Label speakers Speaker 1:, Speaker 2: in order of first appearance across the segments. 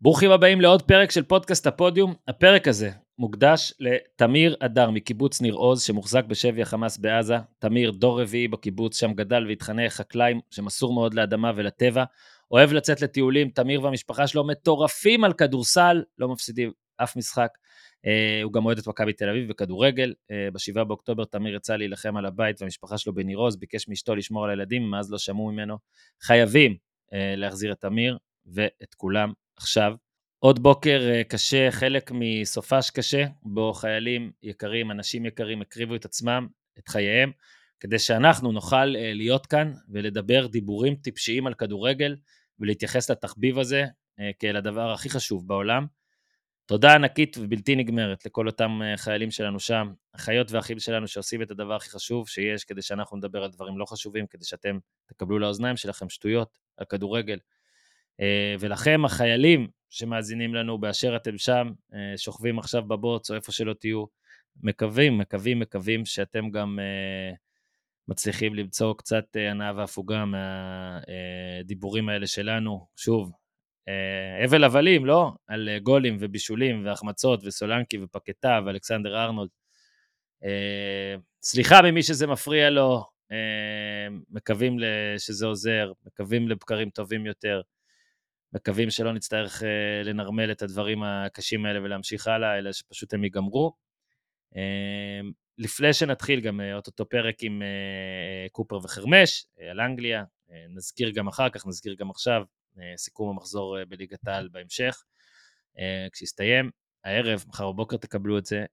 Speaker 1: ברוכים הבאים לעוד פרק של פודקאסט הפודיום. הפרק הזה מוקדש לתמיר אדר מקיבוץ ניר עוז שמוחזק בשבי החמאס בעזה. תמיר דור רביעי בקיבוץ, שם גדל והתחנך חקלאי שמסור מאוד לאדמה ולטבע. אוהב לצאת לטיולים, תמיר והמשפחה שלו מטורפים על כדורסל, לא מפסידים אף משחק. Uh, הוא גם אוהד את מכבי תל אביב בכדורגל. Uh, ב-7 באוקטובר תמיר יצא להילחם על הבית והמשפחה שלו בניר עוז, ביקש מאשתו לשמור על הילדים, מאז לא שמעו ממנו. חייבים uh, להחזיר את תמיר ואת כולם עכשיו. עוד בוקר אה, קשה, חלק מסופש קשה, בו חיילים יקרים, אנשים יקרים, הקריבו את עצמם, את חייהם, כדי שאנחנו נוכל אה, להיות כאן ולדבר דיבורים טיפשיים על כדורגל ולהתייחס לתחביב הזה אה, כאל הדבר הכי חשוב בעולם. תודה ענקית ובלתי נגמרת לכל אותם חיילים שלנו שם, אחיות ואחים שלנו שעושים את הדבר הכי חשוב שיש כדי שאנחנו נדבר על דברים לא חשובים, כדי שאתם תקבלו לאוזניים שלכם שטויות על כדורגל. אה, ולכם, החיילים שמאזינים לנו באשר אתם שם, אה, שוכבים עכשיו בבוץ או איפה שלא תהיו, מקווים, מקווים, מקווים שאתם גם אה, מצליחים למצוא קצת הנאה והפוגה מהדיבורים האלה שלנו. שוב, הבל הבלים, לא? על גולים ובישולים והחמצות וסולנקי ופקטה ואלכסנדר ארנולד. סליחה ממי שזה מפריע לו, מקווים שזה עוזר, מקווים לבקרים טובים יותר. מקווים שלא נצטרך uh, לנרמל את הדברים הקשים האלה ולהמשיך הלאה, אלא שפשוט הם ייגמרו. Uh, לפני שנתחיל גם uh, אותו פרק עם קופר וחרמש על אנגליה, נזכיר גם אחר כך, נזכיר גם עכשיו, סיכום המחזור בליגת העל בהמשך, כשיסתיים. הערב, מחר בבוקר תקבלו את זה.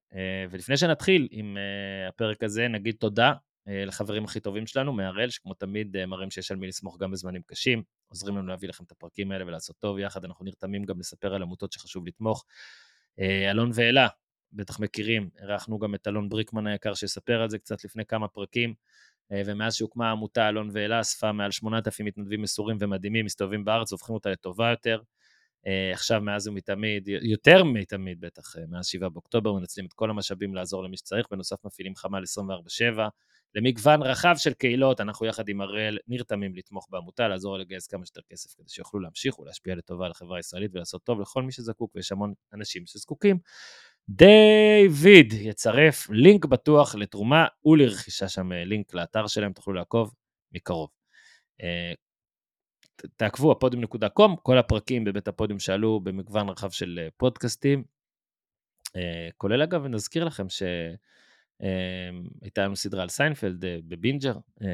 Speaker 1: ולפני שנתחיל עם הפרק הזה, נגיד תודה אה, לחברים הכי טובים שלנו מהראל, שכמו תמיד אה, מראים שיש על מי לסמוך גם בזמנים קשים, עוזרים לנו להביא לכם את הפרקים האלה ולעשות טוב יחד, אנחנו נרתמים גם לספר על עמותות שחשוב לתמוך. אה, אלון ואלה, בטח מכירים, אירחנו גם את אלון בריקמן היקר שיספר על זה קצת לפני כמה פרקים, ומאז שהוקמה העמותה אלון ואלה אספה מעל 8,000 מתנדבים מסורים ומדהימים, מסתובבים בארץ, הופכים אותה לטובה יותר. עכשיו מאז ומתמיד, יותר מתמיד בטח, מאז 7 באוקטובר, מנצלים את כל המשאבים לעזור למי שצריך, בנוסף מפעילים חמ"ל 24/7, למגוון רחב של קהילות, אנחנו יחד עם הראל נרתמים לתמוך בעמותה, לעזור לגייס כמה שיותר כסף כדי שיוכלו להמשיך ולהשפיע לטובה על החברה הישראלית ולעשות טוב לכל מי שזקוק, ויש המון אנשים שזקוקים. דיוויד יצרף לינק בטוח לתרומה ולרכישה שם אה, לינק לאתר שלהם, תוכלו לעקוב מקרוב. אה, תעקבו הפודיום.קום, כל הפרקים בבית הפודיום שעלו במגוון רחב של אה, פודקאסטים, כולל אגב, נזכיר לכם ש... אמ, הייתה לנו סדרה על סיינפלד אה, בבינג'ר, אה,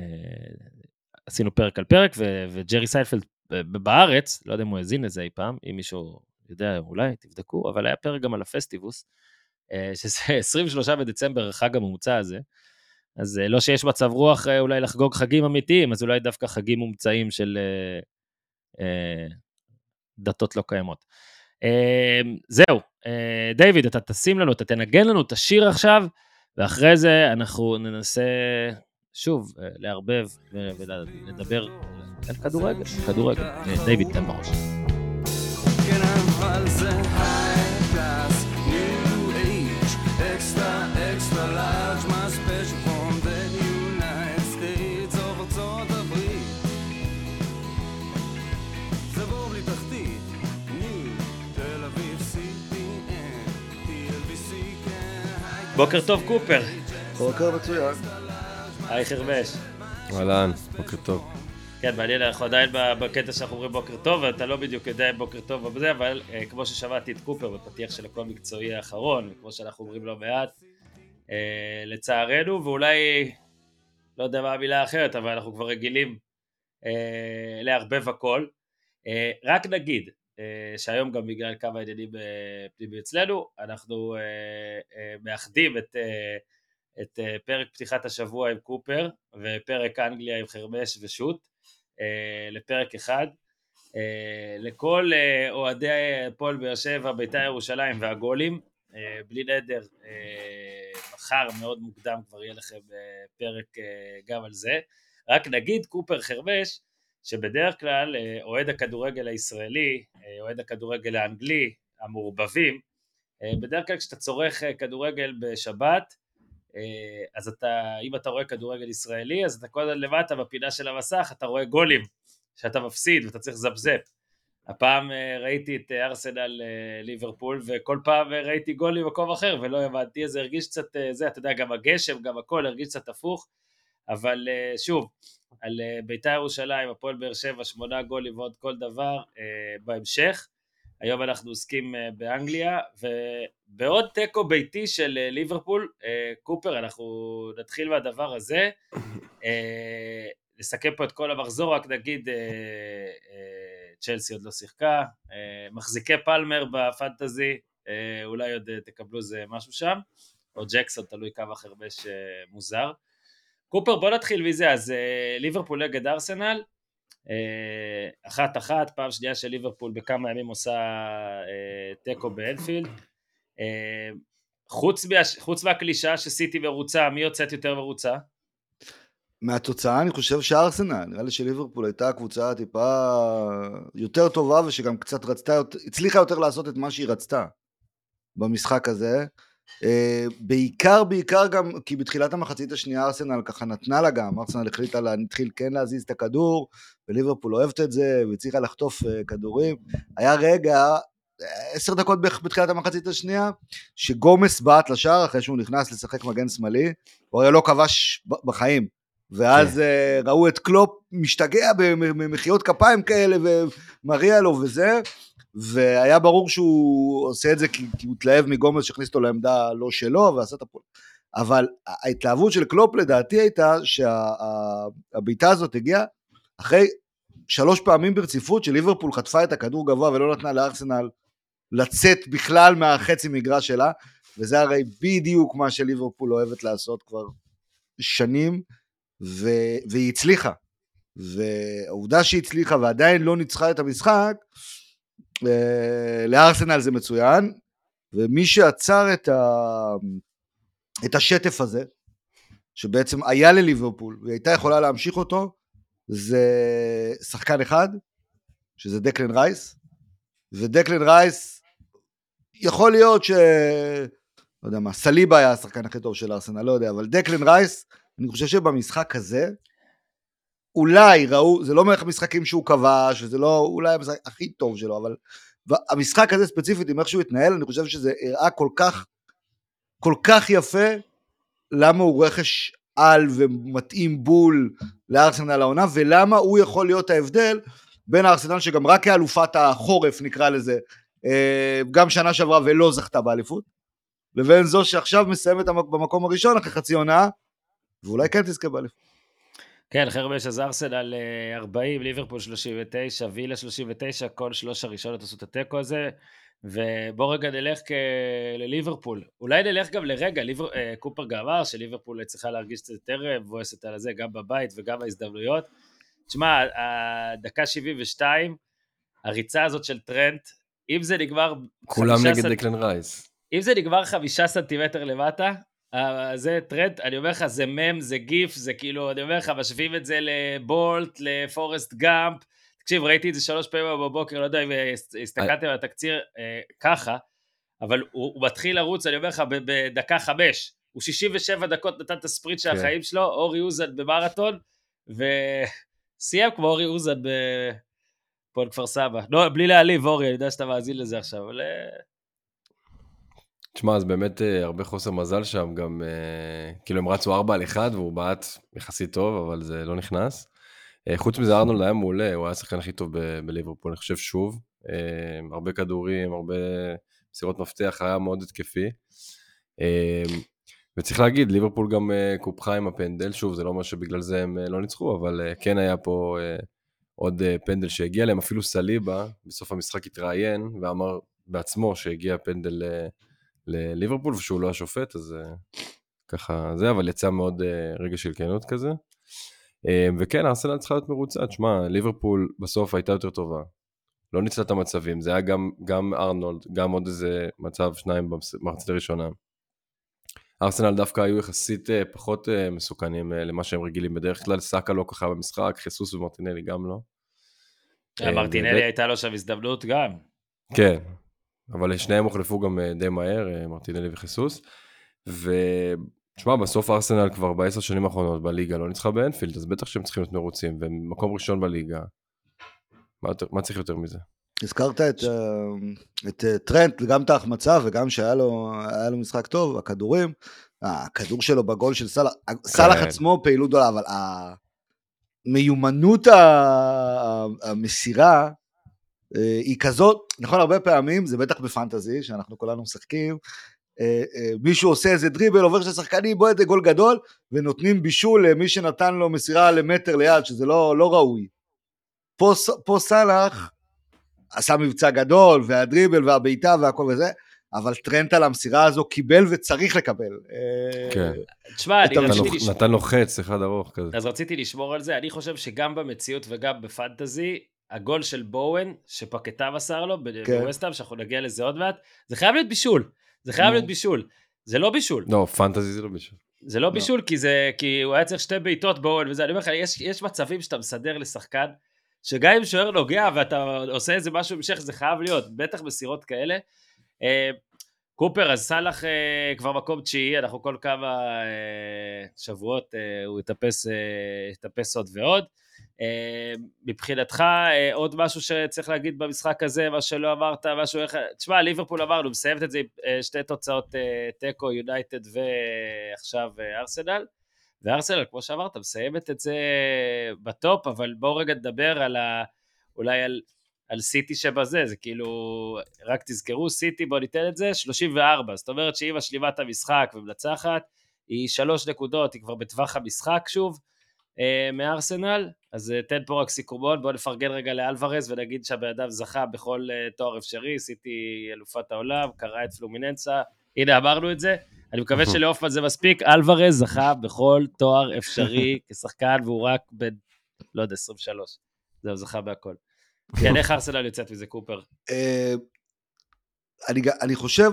Speaker 1: עשינו פרק על פרק, וג'רי סיינפלד בארץ, לא יודע אם הוא האזין לזה אי פעם, אם מישהו יודע, אולי תבדקו, אבל היה פרק גם על הפסטיבוס, אה, שזה 23 בדצמבר, החג הממוצע הזה. אז לא שיש מצב רוח אולי לחגוג חגים אמיתיים, אז אולי דווקא חגים מומצאים של אה, דתות לא קיימות. אה, זהו, אה, דיוויד, אתה תשים לנו, אתה תנגן לנו את השיר עכשיו. ואחרי זה אנחנו ננסה שוב אה, לערבב ולדבר על כדורגל, כדורגל. אה, דיוויד, תן בראש. כן, אבל זה בוקר טוב קופר.
Speaker 2: בוקר מצוין.
Speaker 1: היי חרבש.
Speaker 2: אהלן, בוקר טוב.
Speaker 1: כן, מעניין, אנחנו עדיין בקטע שאנחנו אומרים בוקר טוב, ואתה לא בדיוק יודע אם בוקר טוב ובזה, אבל uh, כמו ששמעתי את קופר בפתיח של הכל מקצועי האחרון, וכמו שאנחנו אומרים לא מעט, uh, לצערנו, ואולי, לא יודע מה המילה האחרת, אבל אנחנו כבר רגילים uh, לערבב הכל. Uh, רק נגיד, אה, שהיום גם בגלל כמה עניינים אה, פנימיים אצלנו, אנחנו אה, מאחדים את, את פרק פתיחת השבוע עם קופר ופרק אנגליה עם חרמש ושות' לפרק אחד. לכל אוהדי הפועל באר שבע, בית"ר ירושלים והגולים, בלי נדר, מחר מאוד מוקדם כבר יהיה לכם פרק גם על זה. רק נגיד, קופר חרמש, שבדרך כלל אה, אוהד הכדורגל הישראלי, אה, אוהד הכדורגל האנגלי, המעורבבים, אה, בדרך כלל כשאתה צורך כדורגל בשבת, אז אתה, אם אתה רואה כדורגל ישראלי, אז אתה כל הזמן למטה בפינה של המסך, אתה רואה גולים שאתה מפסיד ואתה צריך לזפזפ. הפעם ראיתי את ארסנל ליברפול, וכל פעם ראיתי גול ממקום אחר, ולא הבנתי, זה הרגיש קצת, זה, אתה יודע, גם הגשם, גם הכל הרגיש קצת הפוך, אבל שוב, על בית"ר ירושלים, הפועל באר שבע, שמונה גולים ועוד כל דבר בהמשך. היום אנחנו עוסקים באנגליה, ובעוד תיקו ביתי של ליברפול, קופר, אנחנו נתחיל מהדבר הזה. נסכם פה את כל המחזור, רק נגיד צ'לסי עוד לא שיחקה, אה, מחזיקי פלמר בפנטזי, אה, אולי עוד אה, תקבלו איזה משהו שם, או ג'קסון, תלוי כמה חרבש מוזר. קופר, בוא נתחיל מזה, אז ליברפול נגד ארסנל, אחת אחת, פעם שנייה של ליברפול בכמה ימים עושה תיקו באנפילד. חוץ, חוץ מהקלישה שסיטי מרוצה, מי יוצאת יותר מרוצה?
Speaker 3: מהתוצאה אני חושב שארסנל, נראה לי שליברפול הייתה קבוצה טיפה יותר טובה ושגם קצת רצתה, הצליחה יותר לעשות את מה שהיא רצתה במשחק הזה. אה, בעיקר בעיקר גם כי בתחילת המחצית השנייה ארסנל ככה נתנה לה גם, ארסנל החליטה התחיל כן להזיז את הכדור וליברפול אוהבת את זה והצליחה לחטוף אה, כדורים. היה רגע, עשר דקות בתחילת המחצית השנייה, שגומס בעט לשער אחרי שהוא נכנס לשחק מגן שמאלי, הוא הרי לא כבש בחיים. ואז כן. ראו את קלופ משתגע במחיאות כפיים כאלה ומריע לו וזה, והיה ברור שהוא עושה את זה כי, כי הוא התלהב מגומז שהכניס אותו לעמדה לא שלו ועשה את הפועל. אבל ההתלהבות של קלופ לדעתי הייתה שהבעיטה שה, הזאת הגיעה אחרי שלוש פעמים ברציפות שליברפול חטפה את הכדור גבוה ולא נתנה לארסנל לצאת בכלל מהחצי מגרש שלה, וזה הרי בדיוק מה שליברפול אוהבת לעשות כבר שנים. ו... והיא הצליחה. והעובדה שהיא הצליחה ועדיין לא ניצחה את המשחק, לארסנל זה מצוין, ומי שעצר את, ה... את השטף הזה, שבעצם היה לליברפול, והיא הייתה יכולה להמשיך אותו, זה שחקן אחד, שזה דקלן רייס, ודקלן רייס, יכול להיות ש... לא יודע מה, סליבה היה השחקן הכי טוב של ארסנל, לא יודע, אבל דקלן רייס אני חושב שבמשחק הזה, אולי ראו, זה לא מערכת משחקים שהוא כבש, וזה לא אולי המשחק הכי טוב שלו, אבל המשחק הזה ספציפית, עם איך שהוא התנהל, אני חושב שזה הראה כל כך, כל כך יפה, למה הוא רכש על ומתאים בול לארסנל העונה, ולמה הוא יכול להיות ההבדל בין הארסנל שגם רק כאלופת החורף נקרא לזה, אה, גם שנה שעברה ולא זכתה באליפות, לבין זו שעכשיו מסיימת במקום הראשון אחרי חצי עונה, ואולי כן תזכה באליפות.
Speaker 1: כן, חרבש אז ארסנל 40, ליברפול 39, וילה 39, כל שלוש הראשונות עשו את התיקו הזה. ובוא רגע נלך לליברפול. אולי נלך גם לרגע, ליבר... אה, קופר גם אמר שליברפול צריכה להרגיש קצת יותר מבואסת על זה, גם בבית וגם בהזדמנויות. תשמע, הדקה 72, הריצה הזאת של טרנט, אם זה נגמר...
Speaker 2: כולם נגד דקלן רייס.
Speaker 1: אם זה נגמר חמישה סנטימטר למטה, אה, זה טרנד, אני אומר לך, זה מם, זה גיף, זה כאילו, אני אומר לך, משווים את זה לבולט, לפורסט גאמפ. תקשיב, ראיתי את זה שלוש פעמים בבוקר, לא יודע אם הסתכלתם על התקציר אה, ככה, אבל הוא, מתחיל לרוץ, אני אומר לך, בדקה חמש. הוא 67 דקות נתן את הספרינט של כן. החיים שלו, אורי אוזן במרתון, וסיים כמו אורי אוזן בפועל כפר סבא. לא, בלי להעליב, אורי, אני יודע שאתה מאזין לזה עכשיו, אבל...
Speaker 2: תשמע, אז באמת אה, הרבה חוסר מזל שם, גם אה, כאילו הם רצו 4 על 1 והוא בעט יחסית טוב, אבל זה לא נכנס. אה, חוץ מזה ארנולד היה מעולה, הוא היה השחקן הכי טוב בליברפול, אני חושב שוב. הרבה כדורים, הרבה מסירות מפתח, היה מאוד התקפי. וצריך להגיד, ליברפול גם קופחה עם הפנדל, שוב, זה לא אומר שבגלל זה הם לא ניצחו, אבל כן היה פה עוד פנדל שהגיע להם, אפילו סליבה, בסוף המשחק התראיין ואמר בעצמו שהגיע פנדל לליברפול ושהוא לא השופט, אז אה, ככה זה, אבל יצא מאוד אה, רגע של כנות כזה. אה, וכן, ארסנל צריכה להיות מרוצה, תשמע, ליברפול בסוף הייתה יותר טובה. לא ניצלה את המצבים, זה היה גם, גם ארנולד, גם עוד איזה מצב שניים במחצית הראשונה. ארסנל דווקא היו יחסית פחות מסוכנים למה שהם רגילים בדרך כלל, סאקה לא ככה במשחק, חיסוס ומרטינלי גם לא.
Speaker 1: מרטינלי הייתה לו שם הזדמנות גם.
Speaker 2: כן, אבל שניהם הוחלפו גם אה, די מהר, אה, מרטינלי וחיסוס. ותשמע, בסוף ארסנל כבר בעשר שנים האחרונות בליגה לא ניצחה באנפילד, אז בטח שהם צריכים להיות מרוצים, והם מקום ראשון בליגה. מה, מה צריך יותר מזה?
Speaker 3: הזכרת את, אה, את טרנט, גם את ההחמצה וגם שהיה לו, לו משחק טוב, הכדורים, הכדור שלו בגול של סאלח, סאלח
Speaker 2: כן.
Speaker 3: עצמו פעילות גדולה, אבל המיומנות המסירה היא כזאת, נכון, הרבה פעמים, זה בטח בפנטזי, שאנחנו כולנו משחקים, אה, אה, מישהו עושה איזה דריבל, עובר של שחקנים, בועט לגול גדול, ונותנים בישול למי שנתן לו מסירה למטר ליד, שזה לא, לא ראוי. פה, פה סאלח עשה מבצע גדול, והדריבל והבעיטה והכל וזה, אבל טרנט על המסירה הזו קיבל וצריך לקבל. אה,
Speaker 2: כן.
Speaker 1: תשמע, אני רציתי לשמור...
Speaker 2: נתן לו חץ אחד ארוך כזה.
Speaker 1: אז רציתי לשמור על זה, אני חושב שגם במציאות וגם בפנטזי, הגול של בואן, שפקטה מסר לו
Speaker 3: כן.
Speaker 1: בווסטהאם, שאנחנו נגיע לזה עוד מעט, זה חייב להיות בישול. זה חייב. להיות בישול. זה לא בישול.
Speaker 2: לא, פנטזי זה לא בשביל.
Speaker 1: זה לא בישול, כי זה, כי הוא היה צריך שתי בעיטות בואן וזה, אני אומר לך, יש, יש מצבים שאתה מסדר לשחקן, שגם אם שוער נוגע ואתה עושה איזה משהו המשך, זה חייב להיות, בטח מסירות כאלה. אה, קופר, אז סאלח אה, כבר מקום תשיעי, אנחנו כל כמה אה, שבועות אה, הוא יטפס, אה, יטפס עוד ועוד. אה, מבחינתך, אה, עוד משהו שצריך להגיד במשחק הזה, מה שלא אמרת, משהו איך... תשמע, ליברפול אמרנו, מסיימת את זה עם אה, שתי תוצאות תיקו, יונייטד ועכשיו ארסנל. וארסנל, כמו שאמרת, מסיימת את זה בטופ, אבל בואו רגע נדבר על ה... אולי על, על סיטי שבזה, זה כאילו, רק תזכרו, סיטי, בואו ניתן את זה, 34, זאת אומרת שהיא משלימה את המשחק ומנצחת, היא שלוש נקודות, היא כבר בטווח המשחק שוב, מארסנל, אז אה, תן פה רק סיכומון, בואו נפרגן רגע לאלוורז ונגיד שהבן אדם זכה בכל אה, תואר אפשרי, סיטי אלופת העולם, קרא את פלומיננסה, הנה אמרנו את זה, אני מקווה שלהופמן זה מספיק, אלוורז זכה בכל תואר אפשרי כשחקן והוא רק בן, לא יודע, 23, זהו, זכה בהכל. כן, איך ארסנל יוצאת מזה, קופר?
Speaker 3: אה, אני חושב,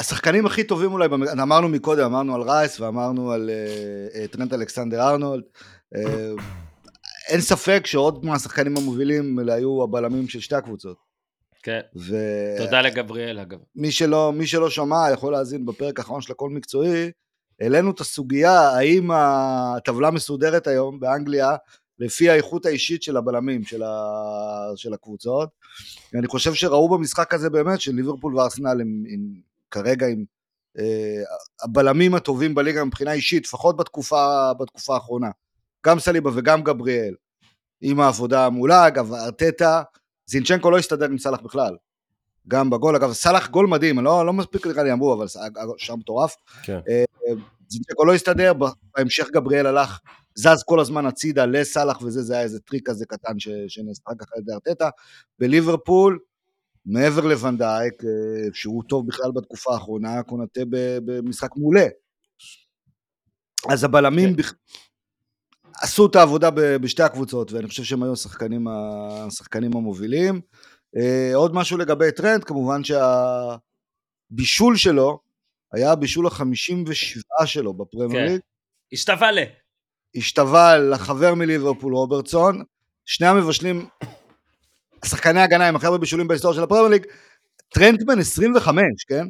Speaker 3: השחקנים הכי טובים אולי, אמרנו מקודם, אמרנו על רייס ואמרנו על אה, טרנט אלכסנדר ארנולד. אה, אין ספק שעוד מהשחקנים המובילים אלה היו הבלמים של שתי הקבוצות.
Speaker 1: כן,
Speaker 3: ומי
Speaker 1: תודה לגבריאל אגב.
Speaker 3: שלא, מי שלא שמע יכול להאזין בפרק האחרון של הכל מקצועי. העלינו את הסוגיה האם הטבלה מסודרת היום באנגליה לפי האיכות האישית של הבלמים של, ה... של הקבוצות. אני חושב שראו במשחק הזה באמת שליברפול וארסנל הם, הם כרגע עם אה, הבלמים הטובים בליגה מבחינה אישית, לפחות בתקופה, בתקופה האחרונה. גם סליבה וגם גבריאל, עם העבודה המולה, אגב, ארטטה, זינצ'נקו לא הסתדר עם סאלח בכלל. גם בגול, אגב, סאלח גול מדהים, לא, לא מספיק נראה לי אמרו, אבל שם מטורף.
Speaker 2: כן.
Speaker 3: זינצ'נקו לא הסתדר, בהמשך גבריאל הלך, זז כל הזמן הצידה לסאלח וזה, זה היה איזה טריק כזה קטן שנעשה אחר כך על ידי ארטטה. בליברפול, מעבר לוונדייק, שהוא טוב בכלל בתקופה האחרונה, קונאטה במשחק מעולה. אז הבלמים בכ... עשו את העבודה בשתי הקבוצות, ואני חושב שהם היו השחקנים, השחקנים המובילים. אה, עוד משהו לגבי טרנט, כמובן שהבישול שלו היה הבישול ה-57 שלו בפרמייר
Speaker 1: כן. השתווה ל...
Speaker 3: השתווה לחבר מליברפול רוברטסון, שני המבשלים, שחקני הגנה עם הכי הרבה בישולים בהיסטוריה של הפרמייר ליג, טרנט בן 25, כן?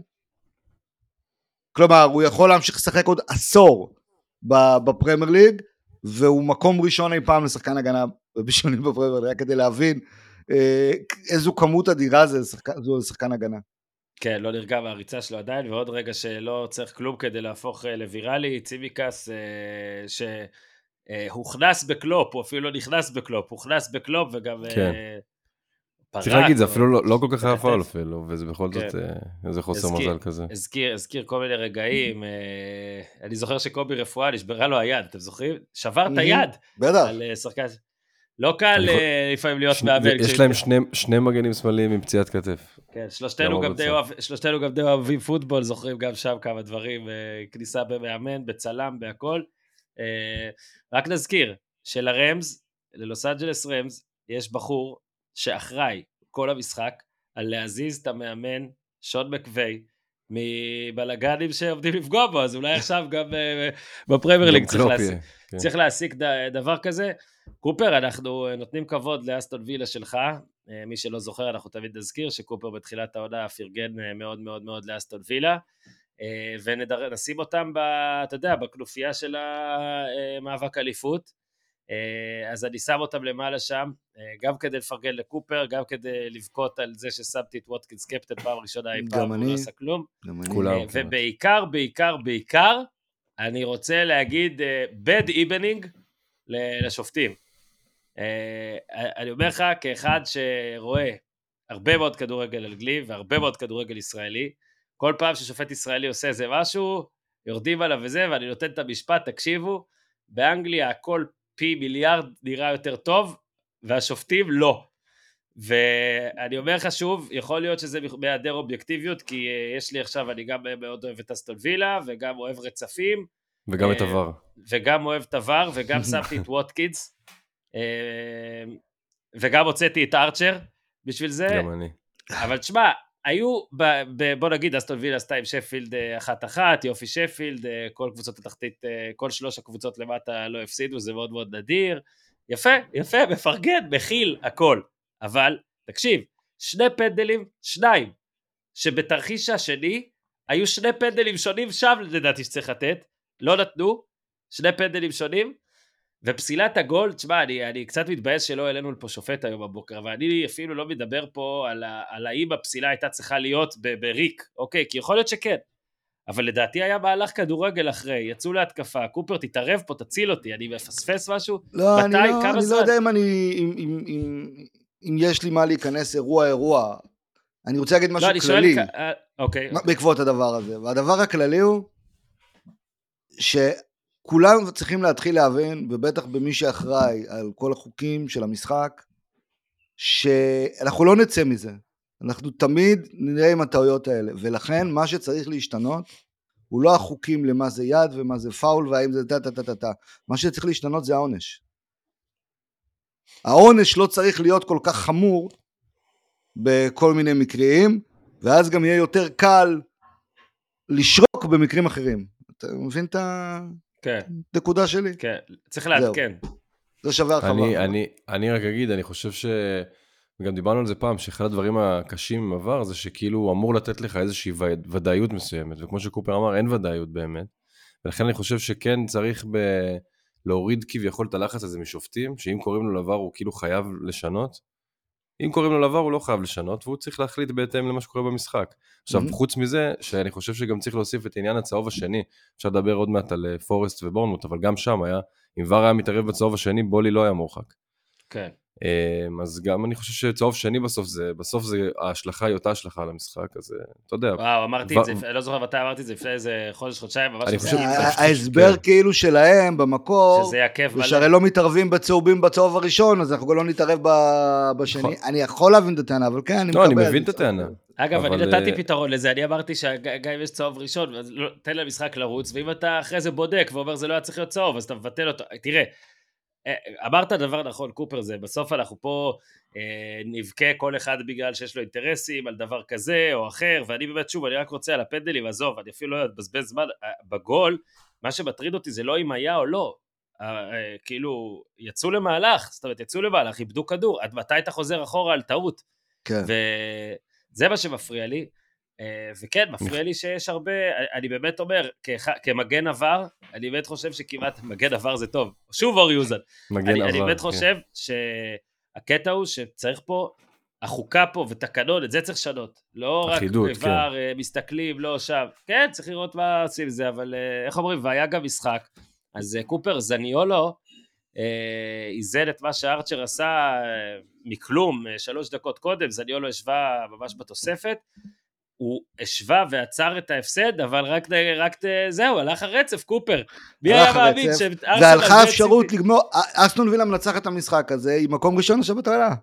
Speaker 3: כלומר, הוא יכול להמשיך לשחק עוד עשור ב- בפרמייר ליג, והוא מקום ראשון אי פעם לשחקן הגנה בבישולים בפרמייר ליג, רק כדי להבין אה, איזו כמות אדירה זה לשחקן, זו לשחקן הגנה.
Speaker 1: כן, לא נרגע מהריצה שלו עדיין, ועוד רגע שלא צריך כלום כדי להפוך אה, לוויראלי, צימיקס אה, שהוכנס בקלופ, הוא אפילו לא נכנס בקלופ, הוכנס בקלופ וגם
Speaker 2: כן.
Speaker 1: פרק.
Speaker 2: צריך להגיד, זה אפילו לא- לא כל כך היה. פאול אפילו, וזה בכל זאת
Speaker 1: כן.
Speaker 2: אה, איזה חוסר
Speaker 1: הזכיר-
Speaker 2: מזל כזה.
Speaker 1: הזכיר, הזכיר כל מיני רגעים, אה, אני זוכר שקובי רפואה נשברה לו היד, אתם זוכרים? שבר את
Speaker 3: Mhm.
Speaker 1: היד
Speaker 3: בטח.
Speaker 1: על אה, שחקן. לא קל אה, לפעמים להיות מאמן.
Speaker 2: יש להם שני- שני מגנים שמאליים עם פציעת כתף.
Speaker 1: כן, שלושתנו
Speaker 2: גם
Speaker 1: די אוהבים פוטבול, זוכרים גם שם כמה דברים, כניסה במאמן, בצלם, בהכל. רק נזכיר שלרמז, ללוס אנג'לס רמז, יש בחור שאחראי כל המשחק על להזיז את המאמן שון מקווי מבלאגנים שעומדים לפגוע בו, אז אולי עכשיו גם אה, בפרמייר ליג צריך.
Speaker 2: יהיה, כן.
Speaker 1: צריך דבר כזה. קופר, אנחנו אה, נותנים כבוד לאסטון וילה שלך. אה, מי שלא זוכר, אנחנו תמיד נזכיר שקופר בתחילת העונה פרגן מאוד מאוד מאוד לאסטון וילה. ונשים אותם, ב, אתה יודע, בכנופיה של המאבק אליפות. אה, אז אני שם אותם למעלה שם, אה, גם כדי לפרגן לקופר, גם כדי לבכות על זה ששמתי את ווטקינס קפטן פעם ראשונה אי פעם,
Speaker 3: גם
Speaker 1: הוא
Speaker 3: אני.
Speaker 1: לא עשה כלום.
Speaker 3: גם אני.
Speaker 2: כולם.
Speaker 1: אה, ובעיקר, בעיקר, בעיקר, אני רוצה להגיד bad evening ל- לשופטים. אני אומר לך, כאחד שרואה הרבה מאוד כדורגל אנגלי והרבה מאוד כדורגל ישראלי, כל פעם ששופט ישראלי עושה איזה משהו, יורדים עליו וזה, ואני נותן את המשפט, תקשיבו, באנגליה הכל פי מיליארד נראה יותר טוב, והשופטים לא. ואני אומר לך שוב, יכול להיות שזה בהיעדר אובייקטיביות, כי אה, יש לי עכשיו, אני גם מאוד אוהב את אסטון וילה, וגם אוהב רצפים,
Speaker 2: וגם את
Speaker 1: אה,
Speaker 2: עבר.
Speaker 1: וגם אוהב את עבר, וגם שמתי את ווטקידס, אה, וגם הוצאתי את ארצ'ר בשביל זה,
Speaker 2: גם אני.
Speaker 1: אבל תשמע, היו, ב, ב, בוא נגיד, אסטון וילה עשתה עם שפילד אה, אחת-אחת, יופי שפילד, אה, כל קבוצות התחתית, אה, כל שלוש הקבוצות למטה לא הפסידו, זה מאוד מאוד נדיר. יפה, יפה, מפרגן, מכיל, הכל. אבל, תקשיב, שני פנדלים, שניים, שבתרחיש השני, היו שני פנדלים שונים שם, לדעתי שצריך לתת, לא נתנו, שני פנדלים שונים, ופסילת הגול, תשמע, אני, אני קצת מתבאס שלא העלינו לפה שופט היום בבוקר, אבל אני אפילו לא מדבר פה על, ה, על האם הפסילה הייתה צריכה להיות ב, בריק, אוקיי? כי יכול להיות שכן. אבל לדעתי היה מהלך כדורגל אחרי, יצאו להתקפה, קופר תתערב פה, תציל אותי, אני מפספס משהו?
Speaker 3: לא, אני
Speaker 1: מתי?
Speaker 3: לא,
Speaker 1: כמה
Speaker 3: אני
Speaker 1: זמן?
Speaker 3: לא יודע אם אני... אם, אם, אם, אם יש לי מה להיכנס אירוע-אירוע. אני רוצה להגיד משהו
Speaker 1: לא, אני שואל...
Speaker 3: כללי.
Speaker 1: כ- אה, אוקיי,
Speaker 3: מה- בעקבות הדבר הזה. והדבר הכללי הוא שכולם צריכים להתחיל להבין, ובטח במי שאחראי על כל החוקים של המשחק, שאנחנו לא נצא מזה. אנחנו תמיד נראה עם הטעויות האלה, ולכן מה שצריך להשתנות הוא לא החוקים למה זה יד ומה זה פאול והאם זה טה טה טה טה. מה שצריך להשתנות זה העונש. העונש לא צריך להיות כל כך חמור בכל מיני מקרים, ואז גם יהיה יותר קל לשרוק במקרים אחרים. אתה מבין את
Speaker 1: כן,
Speaker 3: הנקודה שלי?
Speaker 1: כן, צריך לעדכן.
Speaker 3: זה שווה הרחבה.
Speaker 2: אני, אני, אני רק אגיד, אני חושב ש... וגם דיברנו על זה פעם, שאחד הדברים הקשים עם עבר זה שכאילו הוא אמור לתת לך איזושהי ודאיות מסוימת, וכמו שקופר אמר, אין ודאיות באמת. ולכן אני חושב שכן צריך ב... להוריד כביכול את הלחץ הזה משופטים, שאם קוראים לו לעבר הוא כאילו חייב לשנות. אם קוראים לו לעבר הוא לא חייב לשנות, והוא צריך להחליט בהתאם למה שקורה במשחק. עכשיו,
Speaker 3: Mhm.
Speaker 2: חוץ מזה, שאני חושב שגם צריך להוסיף את עניין הצהוב השני, אפשר לדבר עוד מעט על אה, פורסט ובורנמוט, אבל גם שם היה, אם ור היה מתערב בצהוב השני, בולי לא היה מורחק.
Speaker 1: כן.
Speaker 2: אז גם אני חושב שצהוב שני בסוף זה, בסוף זה, ההשלכה היא אותה השלכה על המשחק, אז אה, אתה יודע,
Speaker 1: וואו, אמרתי
Speaker 2: ו-
Speaker 1: את זה, אני לא זוכר מתי אמרתי את זה, לפני איזה חודש, חודשיים, ממש
Speaker 2: חושב-
Speaker 3: ההסבר. כאילו שלהם במקור,
Speaker 1: שזה יעכב
Speaker 3: זה
Speaker 1: מלא.
Speaker 3: שהרי לא מתערבים בצהובים בצהוב הראשון, אז אנחנו גם לא נתערב ב- בשני.
Speaker 2: נכון.
Speaker 3: אני יכול להבין את הטענה, אבל כן, אני
Speaker 2: לא, אני
Speaker 3: מקבל.
Speaker 2: מבין את הטענה.
Speaker 1: אגב, אני נתתי
Speaker 2: אה,
Speaker 1: פתרון לזה, אני אמרתי שגם אם יש צהוב ראשון, לא- תן למשחק לרוץ, ואם אתה אחרי זה בודק ואומר זה לא היה צריך להיות צהוב, אז אתה מבטל אותו. תראה, אה, אמרת דבר נכון, קופר, זה בסוף אנחנו פה אה, נבכה כל אחד בגלל שיש לו אינטרסים על דבר כזה או אחר, ואני באמת, שוב, אני רק רוצה על הפנדלים, עזוב, אני אפילו לא אבזבז זמן, אה, בגול, מה שמטריד אותי זה לא אם היה או לא. אה, אה, כאילו, יצאו למהלך, זאת אומרת, יצאו למהלך, איבדו כדור, עד מתי אתה חוזר אחורה על טעות?
Speaker 3: כן.
Speaker 1: וזה מה שמפריע לי. אה, וכן, מפריע לי שיש הרבה, אני באמת אומר, כמגן עבר, אני באמת חושב שכמעט מגן עבר זה טוב. שוב אור יוזן.
Speaker 2: מגן
Speaker 1: אני,
Speaker 2: עבר.
Speaker 1: אני באמת
Speaker 2: כן.
Speaker 1: חושב שהקטע הוא שצריך פה, החוקה פה ותקנון, את זה צריך לשנות. לא רק
Speaker 2: אחידות, כן.
Speaker 1: כבר אה, מסתכלים, לא שם. כן, צריך לראות מה עושים עם זה, אבל אה, איך אומרים, והיה גם משחק. אז קופר זניולו איזן את מה שארצ'ר עשה מכלום שלוש דקות קודם, זניולו השווה ממש בתוספת. הוא השווה ועצר את ההפסד, אבל רק, רק זהו, הלך הרצף, קופר. מי היה מאמין שארסנל
Speaker 3: והלכה
Speaker 1: זה
Speaker 3: אפשרות
Speaker 1: סיטי?
Speaker 3: לגמור, אסטון וילה מנצח את המשחק הזה עם מקום ראשון לשבת העלה.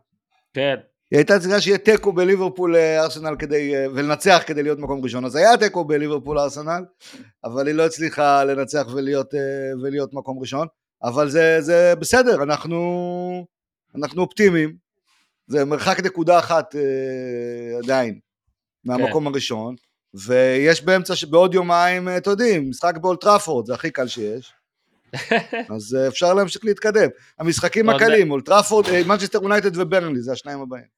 Speaker 1: כן,
Speaker 3: היא הייתה צריכה שיהיה תיקו בליברפול אה, ארסנל כדי, אה, ולנצח כדי להיות מקום ראשון. אז היה תיקו בליברפול ארסנל, אבל היא לא הצליחה לנצח ולהיות, אה, ולהיות מקום ראשון. אבל זה, זה בסדר, אנחנו, אנחנו אופטימיים. זה מרחק נקודה אחת עדיין מהמקום הראשון. ויש באמצע, בעוד יומיים, אה, אתם יודעים, משחק באולד טראפורד, זה הכי קל שיש. אז אה, אפשר להמשיך להתקדם. המשחקים הקלים, אולד טראפורד, אה, מנצ'סטר יונייטד וברנלי, זה השניים הבאים.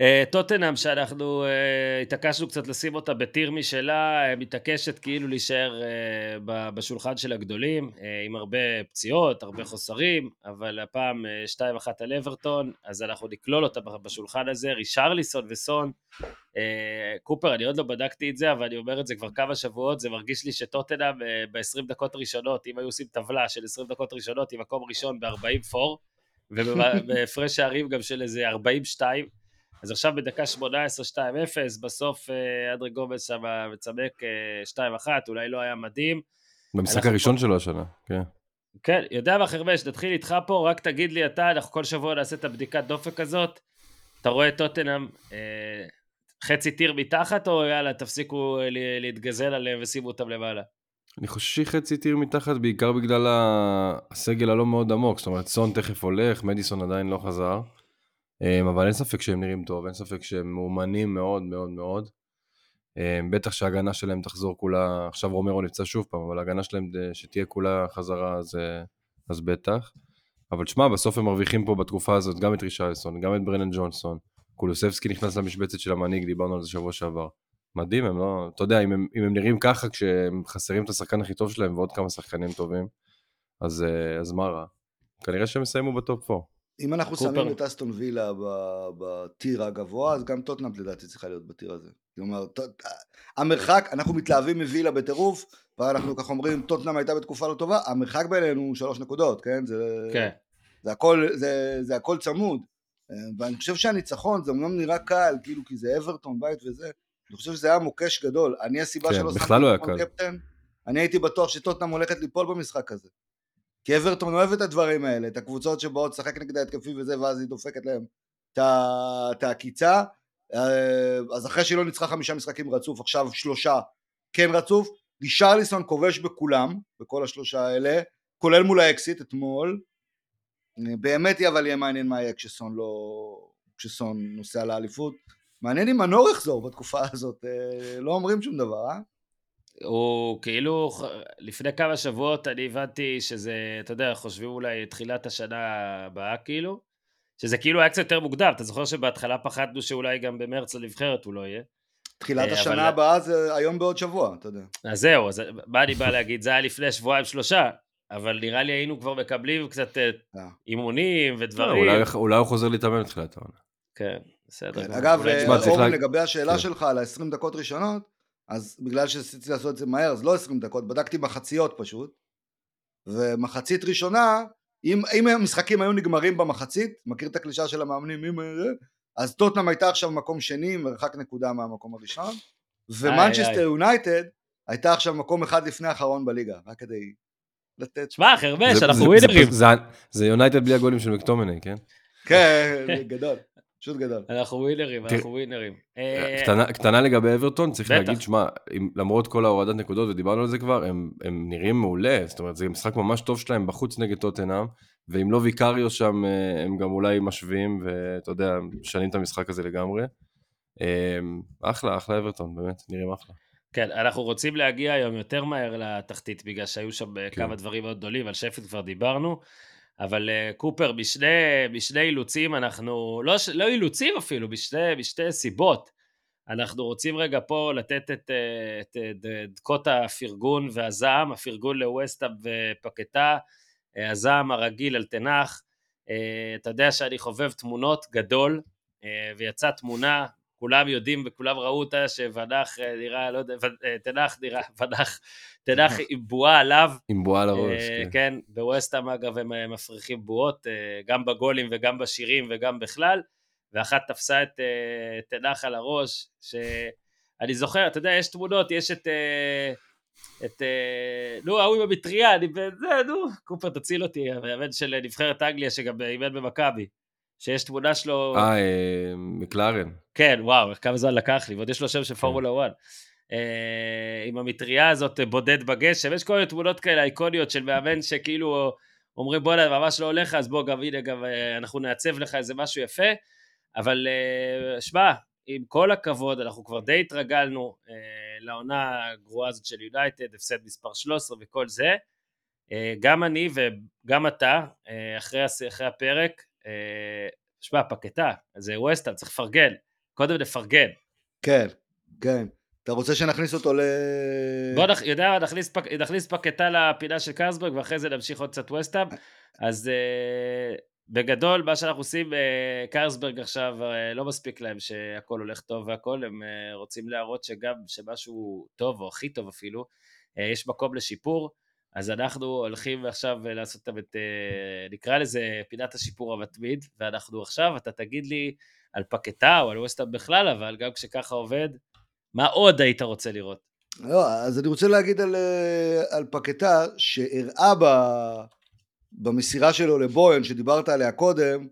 Speaker 1: אה, טוטנאם שאנחנו אה, התעקשנו קצת לשים אותה ב tier משלה, מתעקשת כאילו להישאר אה, בשולחן של הגדולים, עם הרבה פציעות, הרבה חוסרים, אבל הפעם 2-1 על אברטון, אז אנחנו נקלול אותה בשולחן הזה, רישרליסון וסון. קופר, אני עוד לא בדקתי את זה, אבל אני אומר את זה כבר כמה שבועות, זה מרגיש לי שטוטנאם ב-20 דקות ראשונות, אם היו עושים טבלה של 20 דקות ראשונות, עם מקום ראשון ב-40 פור, ובהפרש שערים גם של איזה 42, אז עכשיו בדקה 18, 2-0, בסוף אה, אדרי גומס שם מצמק 2-1, אה, אולי לא היה מדהים.
Speaker 2: במשחק הראשון פה... שלו השנה, כן.
Speaker 1: כן, יודע מה חרמש, נתחיל איתך פה, רק תגיד לי אתה, אנחנו כל שבוע נעשה את הבדיקת דופק הזאת, אתה רואה את טוטנאם אה, חצי טיר מתחת, או יאללה, תפסיקו להתגזל עליהם ושימו אותם למעלה?
Speaker 2: אני חושב שהיא חצי טיר מתחת, בעיקר בגלל הסגל הלא מאוד עמוק, זאת אומרת, סון תכף הולך, מדיסון עדיין לא חזר. אמ, אבל אין ספק שהם נראים טוב, אין ספק שהם מאומנים מאוד מאוד מאוד. אמ, בטח שההגנה שלהם תחזור כולה, עכשיו רומרו נפצע שוב פעם, אבל ההגנה שלהם שתהיה כולה חזרה, אז, אז בטח. אבל תשמע, בסוף הם מרוויחים פה בתקופה הזאת גם את רישייסון, גם את ברנן ג'ונסון. קולוסבסקי נכנס למשבצת של המנהיג, דיברנו על זה שבוע שעבר. מדהים, הם לא... אתה יודע, אם הם, אם הם נראים ככה כשהם חסרים את השחקן הכי טוב שלהם ועוד כמה שחקנים טובים, אז, אה, אז מה רע? כנראה שהם יסיימו בטופ 4.
Speaker 3: אם אנחנו קופר. שמים את אסטון וילה בטיר הגבוה, אז גם טוטנאם לדעתי צריכה להיות בטיר הזה. כלומר, המרחק, אנחנו מתלהבים מווילה בטירוף, ואנחנו ככה אומרים, טוטנאם הייתה בתקופה לא טובה, המרחק בינינו הוא שלוש נקודות, כן? זה, כן. זה, הכל, זה, זה הכל צמוד. ואני חושב שהניצחון, זה אמנם נראה קל, כאילו, כי זה אברטון, בית וזה, אני חושב שזה היה מוקש גדול. אני הסיבה
Speaker 2: כן, שלא שמתי לא את קפטן,
Speaker 3: אני הייתי בטוח שטוטנאם הולכת ליפול במשחק הזה. כי אברטון אוהב את הדברים האלה, את הקבוצות שבאות לשחק נגד ההתקפי וזה, ואז היא דופקת להם את העקיצה. אה, אז אחרי שהיא לא ניצחה חמישה משחקים רצוף, עכשיו שלושה כן רצוף. רישרליסון כובש בכולם, בכל השלושה האלה, כולל מול האקסיט אתמול. באמת אבל יהיה מעניין מה יהיה כשסון לא... כשסון נוסע לאליפות. מעניין אם מנור יחזור בתקופה הזאת, אה, לא אומרים שום דבר, אה?
Speaker 1: הוא כאילו, לפני כמה שבועות אני הבנתי שזה, אתה יודע, חושבים אולי תחילת השנה הבאה כאילו, שזה כאילו היה קצת יותר מוקדם, אתה זוכר שבהתחלה פחדנו שאולי גם במרץ לנבחרת הוא לא יהיה.
Speaker 3: תחילת אה, השנה אבל... הבאה זה היום בעוד שבוע, אתה יודע.
Speaker 1: אז זהו, אז מה אני בא להגיד, זה היה לפני שבועיים שלושה, אבל נראה לי היינו כבר מקבלים קצת אה, אה. אימונים ודברים.
Speaker 2: לא, אולי, אולי הוא חוזר להתאמן בתחילת העונה.
Speaker 1: כן, בסדר.
Speaker 3: כן, אגב, אורן, לגבי השאלה כן. שלך על ה-20 דקות ראשונות, אז בגלל שרציתי לעשות את זה מהר, אז לא 20 דקות, בדקתי מחציות פשוט, ומחצית ראשונה, אם, אם המשחקים היו נגמרים במחצית, מכיר את הקלישה של המאמנים, אם... אז טוטנאם הייתה עכשיו מקום שני, מרחק נקודה מהמקום הראשון, ומנצ'סטר יונייטד הייתה עכשיו מקום אחד לפני האחרון בליגה, רק כדי לתת...
Speaker 1: שמע, חרבש, אנחנו ווינרים.
Speaker 2: זה יונייטד בלי הגולים של מקטומני, כן?
Speaker 3: כן, גדול. פשוט גדול.
Speaker 1: אנחנו ווינרים, אנחנו ווינרים. אה,
Speaker 2: קטנה, לגבי אברטון, צריך. להגיד, שמע, למרות כל ההורדת נקודות, ודיברנו על זה כבר, הם, הם נראים מעולה, זאת אומרת, זה משחק ממש טוב שלהם בחוץ נגד טוטנאם, ואם לא ויקריו שם, אה, הם גם אולי משווים, ואתה יודע, משנים את המשחק הזה לגמרי. אה, אחלה, אחלה אברטון, באמת, נראים אחלה.
Speaker 1: כן, אנחנו רוצים להגיע היום יותר מהר לתחתית, בגלל שהיו שם כן. כמה דברים מאוד גדולים, על שפט כבר דיברנו. אבל uh, קופר, בשני, בשני אילוצים אנחנו, לא, לא אילוצים אפילו, בשני, בשתי סיבות. אנחנו רוצים רגע פה לתת את, אה, את, את דקות הפרגון והזעם, הפרגון לווסטאפ ופקטה, אה, הזעם הרגיל על תנח. אתה יודע שאני חובב תמונות גדול, ויצאה תמונה כולם יודעים וכולם ראו אותה שוונח אה, נראה, לא יודע, אה, תנח נראה, ונח, תנח עם בועה עליו.
Speaker 2: עם בועה על הראש,
Speaker 1: אה, כן. כן, בווסטהאם אגב הם מפריחים בועות, גם בגולים וגם בשירים וגם בכלל, ואחת תפסה את תנח על הראש, שאני זוכר, אתה יודע, יש תמונות, יש את... את, נו, ההוא עם המטריה, אני, זה, נו, קופר תציל אותי, המאמן של נבחרת אנגליה שגם אימן במכבי. שיש תמונה שלו...
Speaker 2: אה, אה, מקלרן.
Speaker 1: כן, וואו, כמה זמן לקח לי, ועוד יש לו שם של כן. פורמולה 1. אה, עם המטריה הזאת בודד בגשם, יש כל מיני תמונות כאלה איקוניות של מאמן שכאילו אומרים בואנה, ממש לא הולך, אז בוא, גם הנה, גם אה, אנחנו נעצב לך איזה משהו יפה, אבל שמע, עם כל הכבוד, אנחנו כבר די התרגלנו לעונה הגרועה הזאת של יונייטד, הפסד מספר 13 וכל זה. גם אני וגם אתה, אחרי, אחרי הפרק, אה, שמע, פקטה, זה ווסטהאם, צריך לפרגן. קודם נפרגן.
Speaker 3: כן, כן. אתה רוצה שנכניס אותו ל...
Speaker 1: בוא נח... יודע, נכניס, פק... נכניס פקטה לפינה של קרסברג ואחרי זה נמשיך עוד קצת ווסטאם. אז uh, בגדול מה שאנחנו עושים, uh, קרסברג עכשיו uh, לא מספיק להם שהכל הולך טוב והכל, הם uh, רוצים להראות שגם שמשהו טוב או הכי טוב אפילו, uh, יש מקום לשיפור. אז אנחנו הולכים עכשיו לעשות את, נקרא לזה פינת השיפור המתמיד, ואנחנו עכשיו, אתה תגיד לי על פקטה או על ווסטאם בכלל, אבל גם כשככה עובד, מה עוד היית רוצה לראות?
Speaker 3: לא, אז אני רוצה להגיד על, אה, על פקטה שהראה ב, במסירה שלו לבויון שדיברת עליה קודם,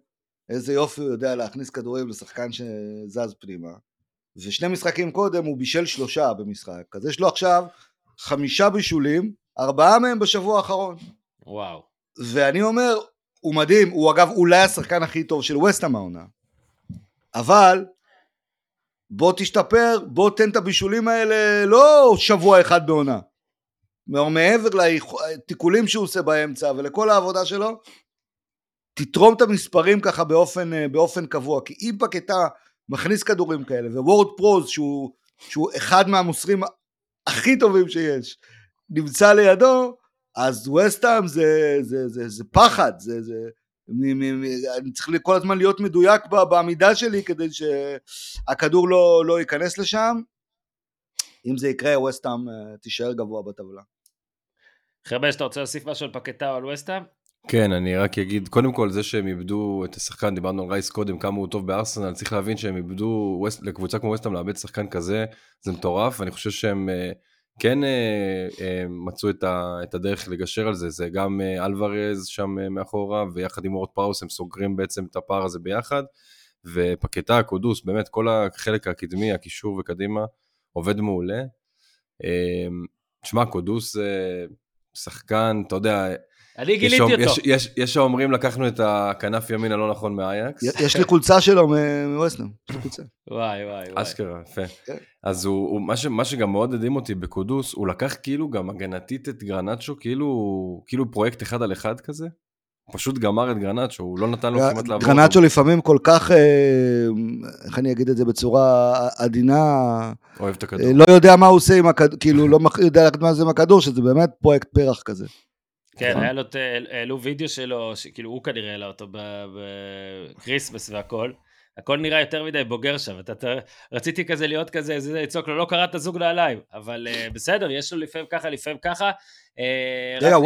Speaker 3: איזה יופי הוא יודע להכניס כדורים לשחקן שזז פנימה. ושני משחקים קודם הוא בישל שלושה במשחק, אז יש לו עכשיו חמישה בישולים, ארבעה מהם בשבוע האחרון.
Speaker 1: וואו.
Speaker 3: ואני אומר, הוא מדהים, הוא אגב אולי השחקן הכי טוב של ווסטהאם העונה. אבל בוא תשתפר, בוא תן את הבישולים האלה לא שבוע אחד בעונה. מעבר לתיקולים שהוא עושה באמצע ולכל העבודה שלו, תתרום את המספרים ככה באופן, באופן קבוע, כי אם פקטה מכניס כדורים כאלה, ווורד פרוז שהוא, שהוא אחד מהמוסרים הכי טובים שיש, נמצא לידו, אז וסטהאם זה, זה, זה, זה פחד, זה, זה, אני צריך כל הזמן להיות מדויק בעמידה שלי כדי שהכדור לא, לא ייכנס לשם. אם זה יקרה, ווסטהאם אה, תישאר גבוה בטבלה.
Speaker 1: חרבש, אתה רוצה להוסיף משהו על פקטה או על ווסטהאם?
Speaker 2: כן, אני רק אגיד, קודם כל זה שהם איבדו את השחקן, דיברנו על רייס קודם, כמה הוא טוב בארסנל, צריך להבין שהם איבדו, לקבוצה כמו ווסטהאם לאבד שחקן כזה, זה מטורף, ואני חושב שהם אה, כן אה, אה, מצאו את, ה, את הדרך לגשר על זה, זה גם אה, אלוורז שם אה, מאחורה, ויחד עם אורט פראוס הם סוגרים בעצם את הפער הזה ביחד, ופקטה, קודוס, באמת כל החלק הקדמי, הקישור וקדימה, עובד מעולה. אה, תשמע, קודוס זה שחקן, אתה יודע,
Speaker 1: אני גיליתי אותו.
Speaker 2: יש, יש, יש שאומרים לקחנו את הכנף ימין הלא נכון מאייקס.
Speaker 3: יש לי חולצה שלו מווסטנאם,
Speaker 1: וואי וואי וואי.
Speaker 2: אשכרה, יפה. כן. אז הוא, הוא מה, ש, מה שגם מאוד הדהים אותי בקודוס, הוא לקח כאילו גם הגנתית את גרנצ'ו, כאילו, כאילו פרויקט אחד על אחד כזה. הוא פשוט גמר את גרנאצ'ו, הוא לא נתן לו כמעט לעבור.
Speaker 3: גרנאצ'ו לפעמים כל כך, אה, איך אני אגיד את זה בצורה עדינה,
Speaker 2: אוהב את הכדור.
Speaker 3: לא יודע מה הוא עושה עם הכדור, כאילו לא יודע מה זה עם הכדור, שזה באמת פרויקט פרח כזה.
Speaker 1: כן, נכון. היה לו, העלו וידאו שלו, כאילו הוא כנראה העלה אותו בקריסמס והכל. הכל נראה יותר מדי בוגר שם, אתה, אתה, רציתי כזה להיות כזה, זה לצעוק לו, לא קראת זוג נעליים, אבל אה, בסדר, יש לו לפעמים ככה, לפעמים ככה.
Speaker 3: אה, רגע,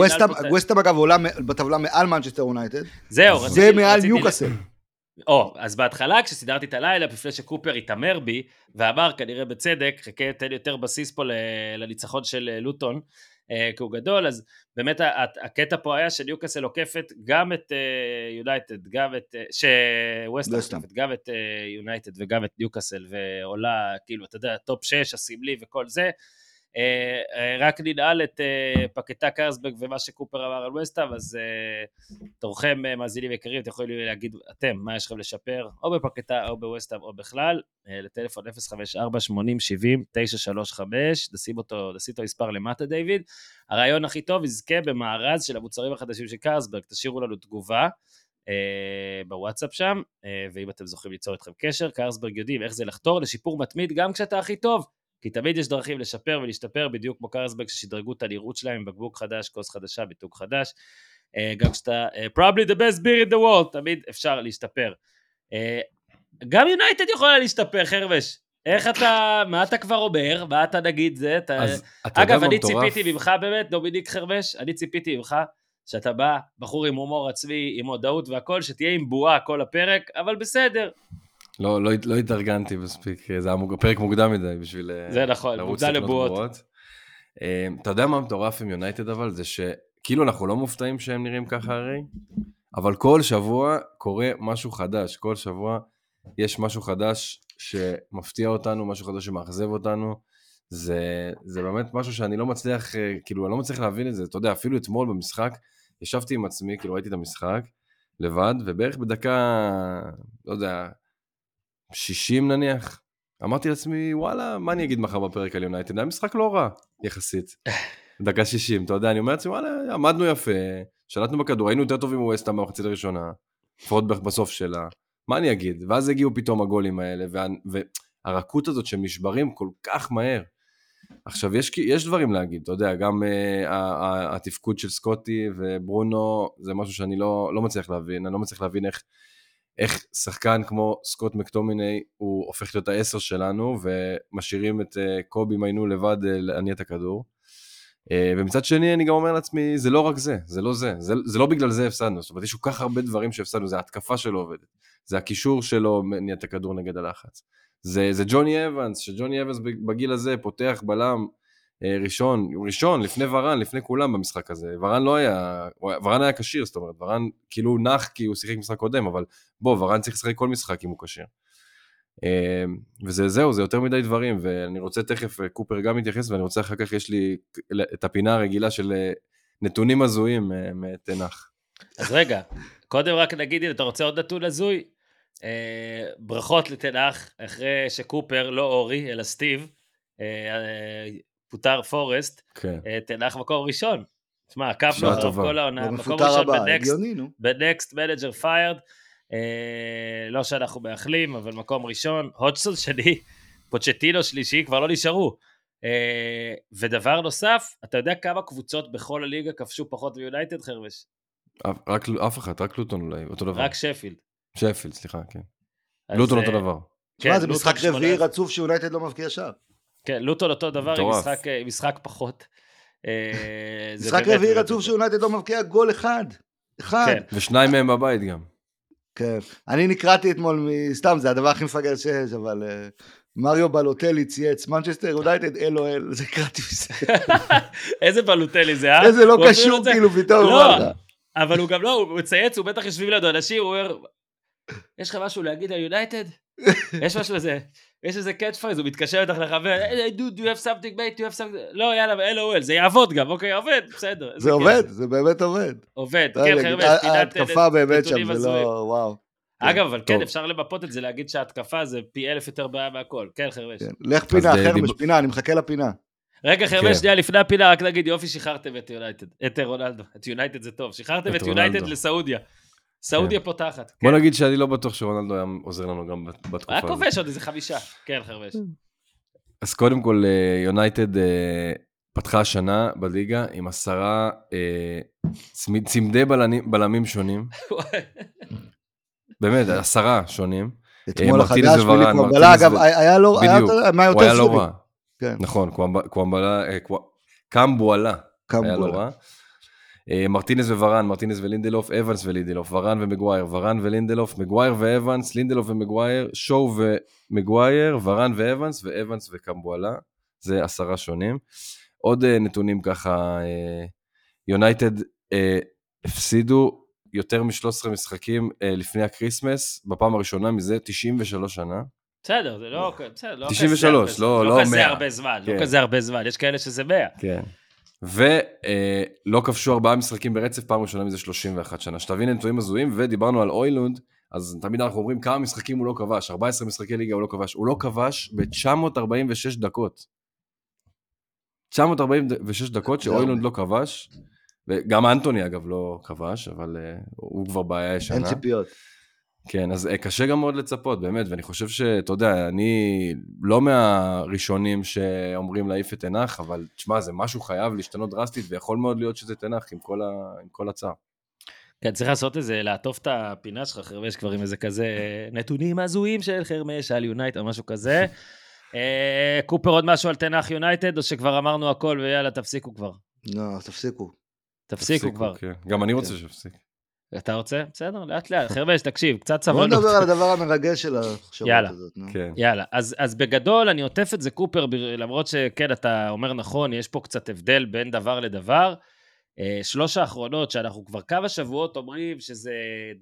Speaker 3: ווסטהאם אגב עולה בטבלה מעל מנצ'סטר יונייטד.
Speaker 1: זהו,
Speaker 3: רציתי... זה מעל ניוקאסל.
Speaker 1: או, אז בהתחלה כשסידרתי את הלילה, לפני שקופר התעמר בי, ואמר כנראה בצדק, חכה, תן יותר בסיס פה לניצחון של אה, לוטון, אה, כי הוא גדול, אז באמת הקטע פה היה שניוקאסל עוקפת גם את יונייטד, אה, גם את, שווסטהאם עוקפת גם את יונייטד וגם את ניוקאסל, ועולה, כאילו, אתה יודע, טופ 6, הסמלי וכל זה, אה, אה, רק ננעל את אה, פקטה קרסברג ומה שקופר אמר על וסטאם, אז תורכם מאזינים יקרים, אתם יכולים להגיד אתם מה יש לכם לשפר, או בפקטה או בווסטאם או בכלל, לטלפון 054-80-70-935, נשים אותו, נשים אותו מספר למטה דיוויד. הרעיון הכי טוב יזכה במארז של המוצרים החדשים של קרסברג, תשאירו לנו תגובה. בוואטסאפ שם, ואם אתם זוכרים ליצור איתכם קשר, קרסברג יודעים איך זה לחתור לשיפור מתמיד גם כשאתה הכי טוב. כי תמיד יש דרכים לשפר ולהשתפר, בדיוק כמו קרסברג ששדרגו את הנראות שלהם עם בקבוק חדש, כוס חדשה, ביטוק חדש. אה, גם כשאתה uh, probably the best beer in the world, תמיד אפשר להשתפר. Uh, גם יונייטד יכולה להשתפר, חרבש. איך אתה, מה אתה כבר אומר? מה אתה נגיד זה? אתה... אז אתה אגב, אני מטורף. ציפיתי ממך באמת, דומיניק חרבש, אני ציפיתי ממך שאתה בא, בחור עם הומור עצמי, עם הודעות והכל, שתהיה עם בועה כל הפרק, אבל בסדר,
Speaker 2: לא, לא, לא התארגנתי מספיק, זה היה. פרק מוקדם מדי בשביל
Speaker 1: אה, זה נכון, מוקדם לבועות.
Speaker 2: אה, אתה יודע מה מטורף עם יונייטד אבל? זה שכאילו אנחנו לא מופתעים שהם נראים ככה הרי, אבל כל שבוע קורה משהו חדש, כל שבוע יש משהו חדש שמפתיע אותנו, משהו חדש שמאכזב אותנו. זה, זה באמת משהו שאני לא מצליח, אה, כאילו, אני לא מצליח להבין את זה. אתה יודע, אפילו אתמול במשחק, ישבתי עם עצמי, כאילו ראיתי את המשחק לבד, ובערך בדקה, לא יודע, 60 נניח, אמרתי לעצמי, וואלה, מה אני אגיד מחר בפרק על יונייטד? היה משחק לא רע, יחסית. דקה 60, אתה יודע, אני אומר לעצמי, וואלה, עמדנו יפה, שלטנו בכדור, היינו יותר טובים מווסטה במחצית הראשונה, לפחות בסוף שלה. מה אני אגיד? ואז הגיעו פתאום הגולים האלה, וה, והרכות הזאת שהם נשברים כל כך מהר. עכשיו, יש, יש דברים להגיד, אתה יודע, גם uh, התפקוד של סקוטי וברונו, זה משהו שאני לא, לא מצליח להבין, אני לא מצליח להבין איך, איך שחקן כמו סקוט מקטומיני, הוא הופך להיות העשר שלנו, ומשאירים את uh, קובי מיינו לבד uh, להניע את הכדור. Uh, ומצד שני, אני גם אומר לעצמי, זה לא רק זה, זה לא זה, זה, זה לא בגלל זה הפסדנו, זאת אומרת, יש כל כך הרבה דברים שהפסדנו, זה ההתקפה שלו עובדת, זה הקישור שלו מניע את הכדור נגד הלחץ. זה, זה ג'וני אבנס, שג'וני אבנס בגיל הזה פותח בלם אה, ראשון, ראשון, לפני ורן, לפני כולם במשחק הזה. ורן לא היה, ורן היה כשיר, זאת אומרת, ורן כאילו נח כי הוא שיחק משחק קודם, אבל בוא, ורן צריך לשחק כל משחק אם הוא כשיר. אה, וזה זהו, זה יותר מדי דברים, ואני רוצה תכף, אה, קופר גם יתייחס, ואני רוצה אחר כך, יש לי את הפינה הרגילה של נתונים הזויים מתנח.
Speaker 1: אז רגע, קודם רק נגיד, אם אתה רוצה עוד נתון הזוי, אה, ברכות לתנח, אחרי שקופר, לא אורי, אלא סטיב, אה, אה, פוטר פורסט, כן. תנח מקום ראשון. תשמע, עקבנו אותו כל העונה, מקום ראשון בנקסט מנג'ר פיירד. לא שאנחנו מאחלים, אבל מקום ראשון, הודסון שני, פוצ'טינו שלישי, כבר לא נשארו. ודבר נוסף, אתה יודע כמה קבוצות בכל הליגה כבשו פחות מיונייטד חרבש?
Speaker 2: רק אף אחת, רק לוטון אולי, אותו דבר.
Speaker 1: רק שפילד.
Speaker 2: שפילד, סליחה, כן. לוטון אותו אה, דבר.
Speaker 3: תשמע, כן, זה משחק רביעי רצוף שיונייטד לא מבקיע שער.
Speaker 1: כן, לוטון אותו דבר עם אה, משחק פחות.
Speaker 3: אה, משחק רביעי רצוף שיונייטד לא מבקיע גול אחד. אחד. כן.
Speaker 2: ושניים מהם בבית גם.
Speaker 3: כן. אני נקראתי אתמול, סתם, זה הדבר הכי מפגר שיש, אבל מריו בלוטלי צייץ, מנצ'סטר יונייטד LOL, זה קראתי מזה.
Speaker 1: איזה בלוטלי זה, אה?
Speaker 3: איזה לא קשור, כאילו, פתאום.
Speaker 1: לא, אבל הוא גם לא, הוא מצייץ, הוא בטח יושבים לידו אנשים, הוא אומר, יש לך משהו להגיד על יונייטד? יש משהו לזה, יש איזה catchphrase, הוא מתקשר בטח לחבר, hey, dude, you have something mate, you have something, לא, יאללה, LOL, זה יעבוד גם, אוקיי, עובד, בסדר.
Speaker 3: זה עובד, זה באמת עובד.
Speaker 1: עובד, כן, חרמש,
Speaker 3: ההתקפה באמת שם, זה לא, וואו.
Speaker 1: אגב, אבל כן, אפשר למפות את זה, להגיד שההתקפה זה פי אלף יותר בעיה מהכל, כן, חרמש. כן,
Speaker 3: לך פינה, חרמש, פינה, אני מחכה לפינה.
Speaker 1: רגע, חרמש, כן. שנייה, לפני הפינה, רק נגיד, יופי, שחררתם את יונייטד, את רונלדו, את יונייטד זה טוב, שחררתם את יונייטד לסעודיה. סעודיה כן. פותחת.
Speaker 2: בוא כן. נגיד שאני לא בטוח שרונלדו היה עוזר לנו גם בתקופה הזאת.
Speaker 1: היה כובש עוד איזה חמישה, כן חרבש.
Speaker 2: אז קודם כל, אה, יונייטד אה, פתחה השנה בליגה עם עשרה אה, צמדי בלמים שונים. באמת, עשרה שונים.
Speaker 3: אתמול החדש קוואמבלה, אגב, היה לו,
Speaker 2: מה יותר סובי. כן. נכון, קוואמבלה, קמבואלה, היה לו רע. אה, מרטינס וורן, מרטינס ולינדלוף, אבנס ולינדלוף, ורן ומגווייר, ורן ולינדלוף, מגווייר ואבנס, לינדלוף ומגווייר, שואו ומגווייר, ורן ואבנס, ואבנס וקמבואלה, זה עשרה שונים. עוד uh, נתונים ככה, יונייטד uh, uh, הפסידו יותר מ-13 משחקים לפני הקריסמס, בפעם הראשונה מזה 93 שנה.
Speaker 1: בסדר, זה לא, בסדר, לא
Speaker 2: 93,
Speaker 1: כזה לא, לא, לא 100. לא כזה הרבה זמן, לא כן. לא כזה הרבה זמן, יש כאלה שזה 100.
Speaker 2: כן. ולא כבשו ארבעה משחקים ברצף, פעם ראשונה מזה 31 שנה. שתבין נתונים הזויים, ודיברנו על הוילונד, אז תמיד אנחנו אומרים כמה משחקים הוא לא כבש, 14 משחקי ליגה הוא לא כבש, הוא לא כבש ב-946 דקות. 946 דקות שהוילונד לא כבש, וגם אנטוני אגב לא כבש, אבל uh, הוא כבר בעיה ישנה.
Speaker 3: אין ציפיות.
Speaker 2: כן, אז אה, קשה גם מאוד לצפות, באמת, ואני חושב שאתה יודע, אני לא מהראשונים שאומרים להעיף את תנח, אבל תשמע, זה משהו חייב להשתנות דרסטית, ויכול מאוד להיות שזה תנח עם כל, ה... עם כל הצער.
Speaker 1: כן, צריך לעשות איזה, לעטוף את הפינה שלך, חרמש כבר עם איזה כזה נתונים הזויים של חרמש על יונייטד או משהו כזה. אה, קופר עוד משהו על תנח יונייטד, או שכבר אמרנו הכל ויאללה, תפסיקו כבר?
Speaker 3: לא, תפסיקו.
Speaker 1: תפסיקו כבר.
Speaker 2: כן. גם אני רוצה כן. שיפסיק.
Speaker 1: אתה רוצה? בסדר, לאט לאט. חרבש, תקשיב, קצת סבלנות.
Speaker 3: בוא נדבר על הדבר המרגש של השבועות הזאת.
Speaker 1: כן. יאללה, אז, אז בגדול אני עוטף את זה קופר, למרות שכן, אתה אומר נכון, יש פה קצת הבדל בין דבר לדבר. אה, שלוש האחרונות, שאנחנו כבר כמה שבועות אומרים שזה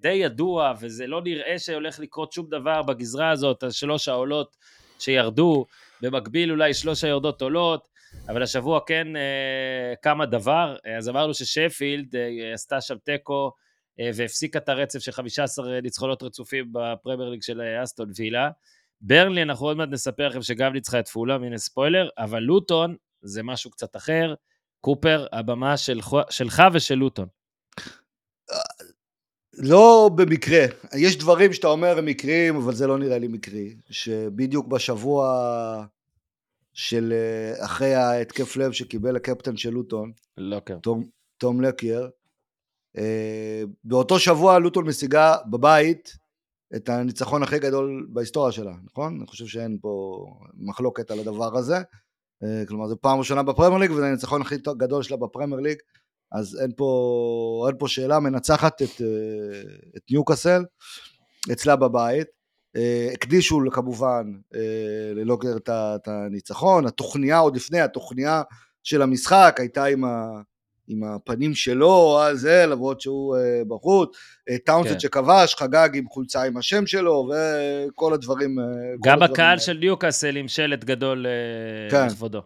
Speaker 1: די ידוע, וזה לא נראה שהולך לקרות שום דבר בגזרה הזאת, השלוש העולות שירדו, במקביל אולי שלוש היורדות עולות, אבל השבוע כן אה, קם הדבר, אז אמרנו ששפילד אה, עשתה שם תיקו, אה, והפסיקה את הרצף של 15 ניצחונות רצופים בפרמייר ליג של אה, אסטון וילה. ברנלי, אנחנו עוד מעט נספר לכם שגם ניצחה את פולה, הנה ספוילר, אבל לוטון זה משהו קצת אחר. קופר, הבמה של, שלך ושל לוטון.
Speaker 3: לא במקרה, יש דברים שאתה אומר הם מקריים, אבל זה לא נראה לי מקרי, שבדיוק בשבוע של אה, אחרי ההתקף לב שקיבל הקפטן של לוטון,
Speaker 1: לוקר.
Speaker 3: תום, תום אה, באותו שבוע לוטון משיגה בבית את הניצחון הכי גדול בהיסטוריה שלה, נכון? אני חושב שאין פה מחלוקת על הדבר הזה. אה, כלומר, זו פעם ראשונה בפרמייר ליג, וזה הניצחון הכי גדול שלה בפרמייר ליג, אז אין פה, אין פה שאלה, מנצחת את, אה, את ניוקאסל אצלה בבית. אה, הקדישו כמובן ללוקר את הניצחון, התוכניה עוד לפני, התוכניה של המשחק הייתה עם, ה, עם הפנים שלו על זה, למרות שהוא uh, בחוץ, uh, טאונסט כן. שכבש, חגג עם חולצה עם השם שלו, וכל הדברים... Uh,
Speaker 1: גם הקהל של ניוקאסל עם שלט גדול uh, כן. לכבודו.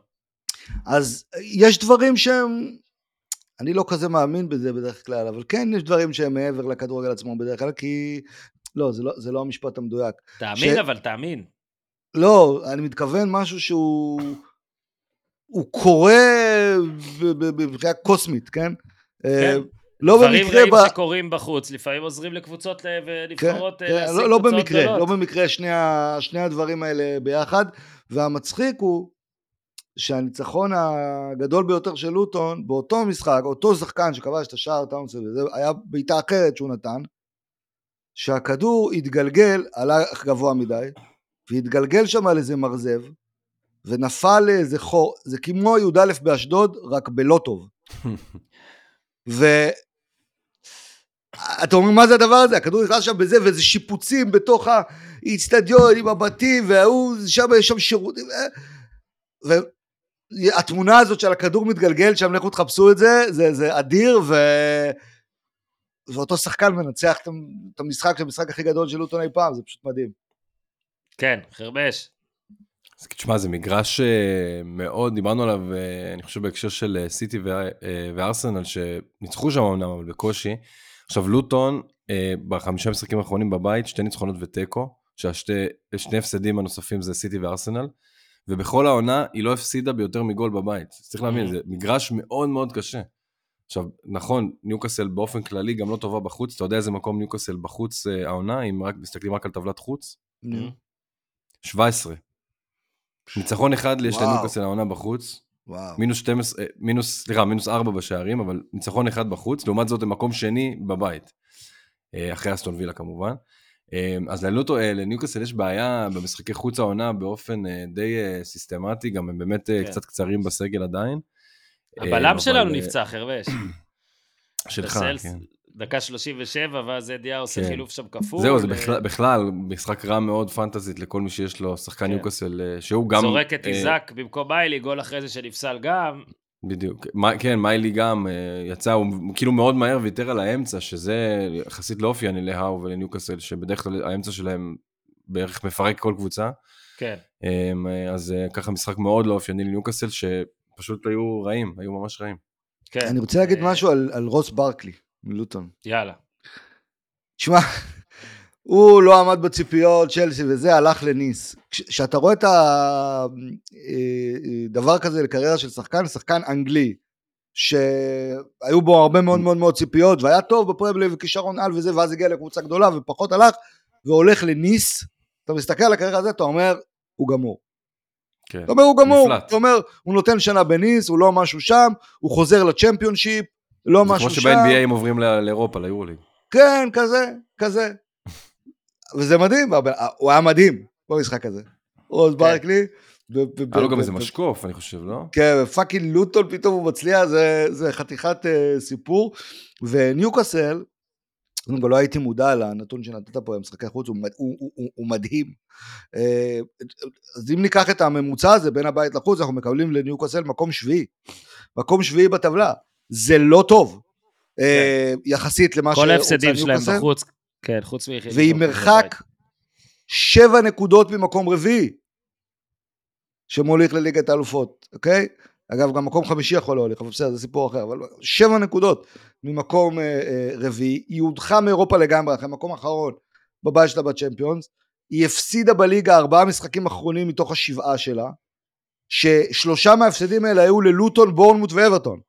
Speaker 3: אז יש דברים שהם... אני לא כזה מאמין בזה בדרך כלל, אבל כן יש דברים שהם מעבר לכדורגל עצמו בדרך כלל, כי... לא, זה לא, זה לא המשפט המדויק.
Speaker 1: תאמין ש... אבל, תאמין.
Speaker 3: לא, אני מתכוון משהו שהוא... הוא קורה מבחינה קוסמית, כן?
Speaker 1: כן. לא דברים במקרה... דברים רעים ב... שקורים בחוץ, לפעמים עוזרים לקבוצות ונבחרות כן,
Speaker 3: כן, להשיג לא, לא במקרה, גדולות. לא במקרה שני, שני הדברים האלה ביחד, והמצחיק הוא שהניצחון הגדול ביותר של לוטון, באותו משחק, אותו שחקן שכבש את השער טאונסל, זה היה בעיטה אחרת שהוא נתן, שהכדור התגלגל, הלך גבוה מדי, והתגלגל שם על איזה מרזב, ונפל לאיזה חור, זה כמו י"א באשדוד, רק בלא טוב. ו... אתה אומר מה זה הדבר הזה? הכדור נכנס שם בזה, ואיזה שיפוצים בתוך האיצטדיון עם הבתים, וההוא, שם יש שם שירותים. והתמונה הזאת של הכדור מתגלגל, שם לכו תחפשו את זה, זה, זה אדיר, ו... ואותו שחקן מנצח את המשחק, המשחק הכי גדול של לוטון אי פעם, זה פשוט מדהים.
Speaker 1: כן, חרבש.
Speaker 2: אז תשמע, זה מגרש אה, מאוד, דיברנו עליו, אה, אני חושב בהקשר של אה, סיטי וארסנל, שניצחו שם אמנם, אבל בקושי. עכשיו, לוטון, בחמישה משחקים האחרונים בבית, שתי ניצחונות ותיקו, שהשני הפסדים הנוספים זה סיטי וארסנל, ובכל העונה היא לא הפסידה ביותר מגול בבית. צריך להבין, זה מגרש מאוד מאוד קשה. עכשיו, נכון, ניוקאסל באופן כללי גם לא טובה בחוץ, אתה יודע איזה מקום ניוקאסל בחוץ העונה, אם רק מסתכלים רק על טבלת חוץ? 17. ניצחון אחד יש לניוקאסל העונה בחוץ. וואו. מינוס 12, אה, מינוס, סליחה, מינוס 4 בשערים, אבל ניצחון אחד בחוץ, לעומת זאת הם מקום שני בבית. אה, אחרי אסטון וילה כמובן. אה, אז ללוטו, לניוקאסל יש בעיה במשחקי חוץ העונה באופן די סיסטמטי, גם הם באמת כן. קצת קצרים בסגל עדיין.
Speaker 1: הבלם שלנו נפצע, חרבש.
Speaker 2: שלך, כן.
Speaker 1: דקה 37, ואז אדיה עושה כן. חילוף שם כפול.
Speaker 2: זהו, זה בכלל, בכלל משחק רע מאוד פנטזית לכל מי שיש לו שחקן כן. ניוקאסל, אה, שהוא גם...
Speaker 1: זורק את אה, איזק במקום מיילי, גול אחרי זה שנפסל גם.
Speaker 2: בדיוק, כן, מיילי גם אה, יצא, הוא כאילו מאוד מהר ויתר על האמצע, שזה יחסית לא אופייני להאו ולניוקאסל, שבדרך כלל האמצע שלהם בערך מפרק כל קבוצה.
Speaker 1: כן.
Speaker 2: אז ככה משחק מאוד לא אופייני לניוקאסל, שפשוט היו רעים, היו ממש רעים.
Speaker 3: כן. אני רוצה להגיד משהו על, על רוס ברקלי. מלוטון.
Speaker 1: יאללה.
Speaker 3: תשמע, הוא לא עמד בציפיות, צ'לסי וזה, הלך לניס. כשאתה רואה את הדבר אה, כזה לקריירה של שחקן, שחקן אנגלי, שהיו בו הרבה מאוד מאוד מאוד ציפיות, והיה טוב בפרמלי וכישרון על וזה, ואז הגיע לקבוצה גדולה ופחות הלך, והולך לניס, אתה מסתכל על הקריירה הזאת, אתה אומר, הוא גמור. כן. אתה אומר, הוא גמור. נפלט. אתה אומר, הוא נותן שנה בניס, הוא לא משהו שם, הוא חוזר לצ'מפיונשיפ, לא משהו שם.
Speaker 2: זה כמו שב-NBA הם עוברים לאירופה, ליורוליג.
Speaker 3: כן, כזה, כזה. וזה מדהים, הוא היה מדהים במשחק הזה. רוס כן. ברקלי.
Speaker 2: היה לו גם איזה משקוף, אני חושב, לא?
Speaker 3: כן, fucking לוטון פתאום הוא מצליח, זה חתיכת אה, סיפור. וניוקאסל, קודם כל לא הייתי מודע לנתון שנתת פה במשחקי חוץ, הוא מדהים. אה, אז אם ניקח את הממוצע הזה בין הבית לחוץ, אנחנו מקבלים לניוקאסל מקום שביעי. מקום שביעי בטבלה. זה לא טוב, כן. אה, יחסית למה
Speaker 1: כל ההפסדים שלהם בחוץ, כן, חוץ
Speaker 3: מיחידים. והיא מרחק שבע נקודות ממקום רביעי, שמוליך לליגת האלופות, אוקיי? אגב, גם מקום חמישי יכול להוליך, אבל בסדר, זה סיפור אחר, אבל שבע נקודות ממקום אה, אה, רביעי, היא הודחה מאירופה לגמרי, אחרי מקום אחרון בבית שלה בצ'מפיונס, היא הפסידה בליגה ארבעה משחקים אחרונים מתוך השבעה שלה, ששלושה מההפסדים האלה היו ללוטון, בורנמוט ואברטון.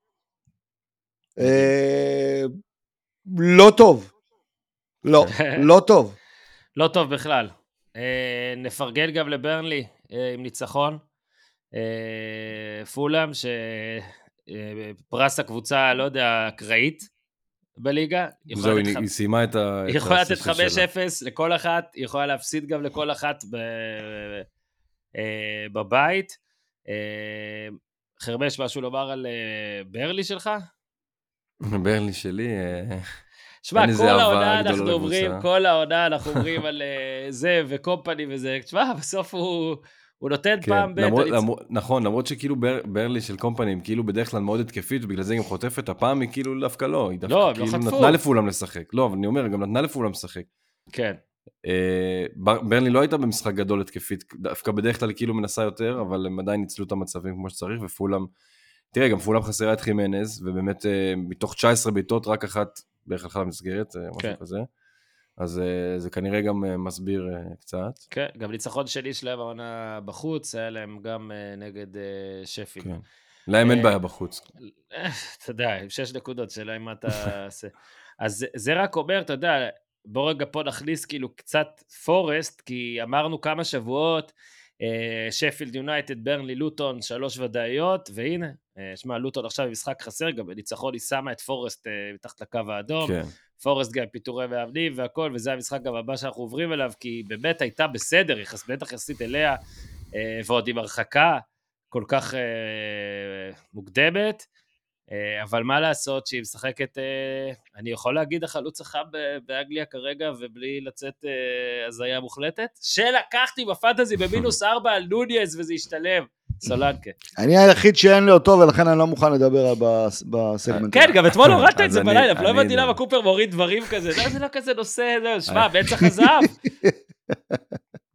Speaker 3: אה, לא טוב. לא, לא טוב.
Speaker 1: לא טוב בכלל. אה, נפרגן גם לברנלי אה, עם ניצחון. פולאם, שפרס הקבוצה, לא יודע, אקראית בליגה.
Speaker 2: זהו, היא סיימה את ה...
Speaker 1: היא
Speaker 2: את
Speaker 1: יכולה לתת
Speaker 2: הספר שלה.
Speaker 1: 5-0 לכל אחת, היא יכולה להפסיד גם לכל אחת ב... בבית. חרבש, משהו לומר על ברלי שלך?
Speaker 2: ברלי שלי, אה,
Speaker 1: שמע, כל העונה אנחנו אומרים. כל העונה אנחנו אומרים על אה, זה וקומפני וזה, תשמע, בסוף הוא, הוא נותן
Speaker 2: כן,
Speaker 1: פעם ב',
Speaker 2: למרות, למרות, נכון, למרות שכאילו בר, ברלי של קומפני הם כאילו בדרך כלל מאוד התקפית, ובגלל זה היא גם חוטפת, הפעם היא כאילו דווקא לא, היא דווקא
Speaker 1: לא, לא
Speaker 2: כאילו
Speaker 1: חטפו.
Speaker 2: נתנה לפולם לשחק. לא, אבל אני אומר, גם נתנה לפולם לשחק.
Speaker 1: כן,
Speaker 2: אה, בר- ברלי לא הייתה במשחק גדול התקפית, דווקא בדרך כלל כאילו מנסה יותר, אבל הם עדיין ניצלו את המצבים כמו שצריך, ופולם, תראה, גם פולם חסרה את חימנז, ובאמת אה, מתוך 19 בעיטות רק אחת בערך הלכה למסגרת, אה, משהו
Speaker 1: כן.
Speaker 2: כזה. אז אה, זה כנראה גם מסביר קצת.
Speaker 1: כן, גם ניצחון שני שלהם העונה בחוץ, היה להם גם נגד שפילד.
Speaker 2: כן. להם אין בעיה בחוץ.
Speaker 1: אתה יודע, עם שש נקודות, שאלה אם אתה. אז זה- רק אומר, אתה יודע, בוא רגע פה נכניס כאילו קצת פורסט, כי אמרנו כמה שבועות, שפילד יונייטד, ברנלי, לוטון, שלוש ודאיות, והנה, אה, שמע, לוטון עכשיו במשחק חסר, גם בניצחון היא שמה את פורסט אה, מתחת לקו האדום,
Speaker 2: כן.
Speaker 1: פורסט גם פיטורי מאמנים והכל, וזה המשחק גם הבא שאנחנו עוברים אליו, כי היא באמת הייתה בסדר, יחס, בטח יחסית אליה, אה, ועוד עם הרחקה כל כך אה, מוקדמת, אה, אבל מה לעשות שהיא משחקת, אה, אני יכול להגיד החלוץ החם באנגליה כרגע, ובלי לצאת אה, הזיה מוחלטת, שלקחתי בפנטזי במינוס ארבע על נוניאז וזה השתלם, סולנקה.
Speaker 3: אני היחיד שאין לי אותו, ולכן אני לא מוכן לדבר בסגמנט.
Speaker 1: כן, גם אתמול הורדת את זה בלילה,
Speaker 2: אני-
Speaker 1: הבנתי למה קופר מוריד דברים כזה, לא, זה לא כזה נושא, שמע, בצח הזהב,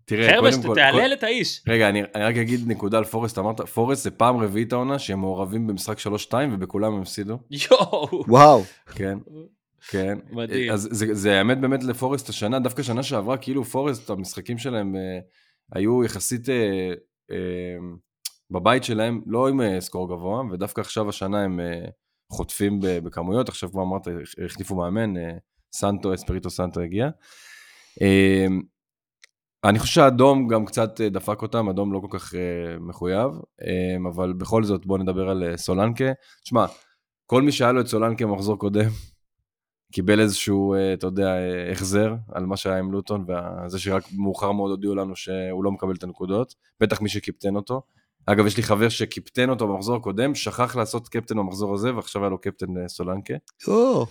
Speaker 2: תראה,
Speaker 1: חרבש,
Speaker 2: קודם כל...
Speaker 1: תהלל את האיש.
Speaker 2: רגע, אני, אני רק אגיד נקודה על פורסט, אמרת, פורסט זה פעם רביעית העונה שהם מעורבים במשחק 3-2 ובכולם הם הפסידו,
Speaker 1: יואו.
Speaker 3: וואו.
Speaker 2: כן, כן.
Speaker 1: מדהים.
Speaker 2: אז זה, זה האמת באמת לפורסט השנה, דווקא שנה שעברה, כאילו פורסט, המשחקים שלהם אה, היו יחסית אה, אה, בבית שלהם, לא עם אה, סקור גבוה, ודווקא עכשיו השנה הם אה, חוטפים ב- בכמויות, עכשיו כבר אמרת, החליפו מאמן, אה, סנטו, אספריטו סנטו הגיע. אה, אני חושב שהאדום גם קצת אה, דפק אותם, אדום לא כל כך אה, מחויב, אה, אבל בכל זאת בואו נדבר על סולנקה. תשמע, כל מי שהיה לו את סולנקה במחזור קודם, קיבל איזשהו, אתה יודע, החזר על מה שהיה עם לוטון, וזה שרק מאוחר מאוד הודיעו לנו שהוא לא מקבל את הנקודות, בטח מי שקיפטן אותו. אגב, יש לי חבר שקיפטן אותו במחזור הקודם, שכח לעשות קפטן במחזור הזה, ועכשיו היה לו קפטן סולנקה.
Speaker 3: או,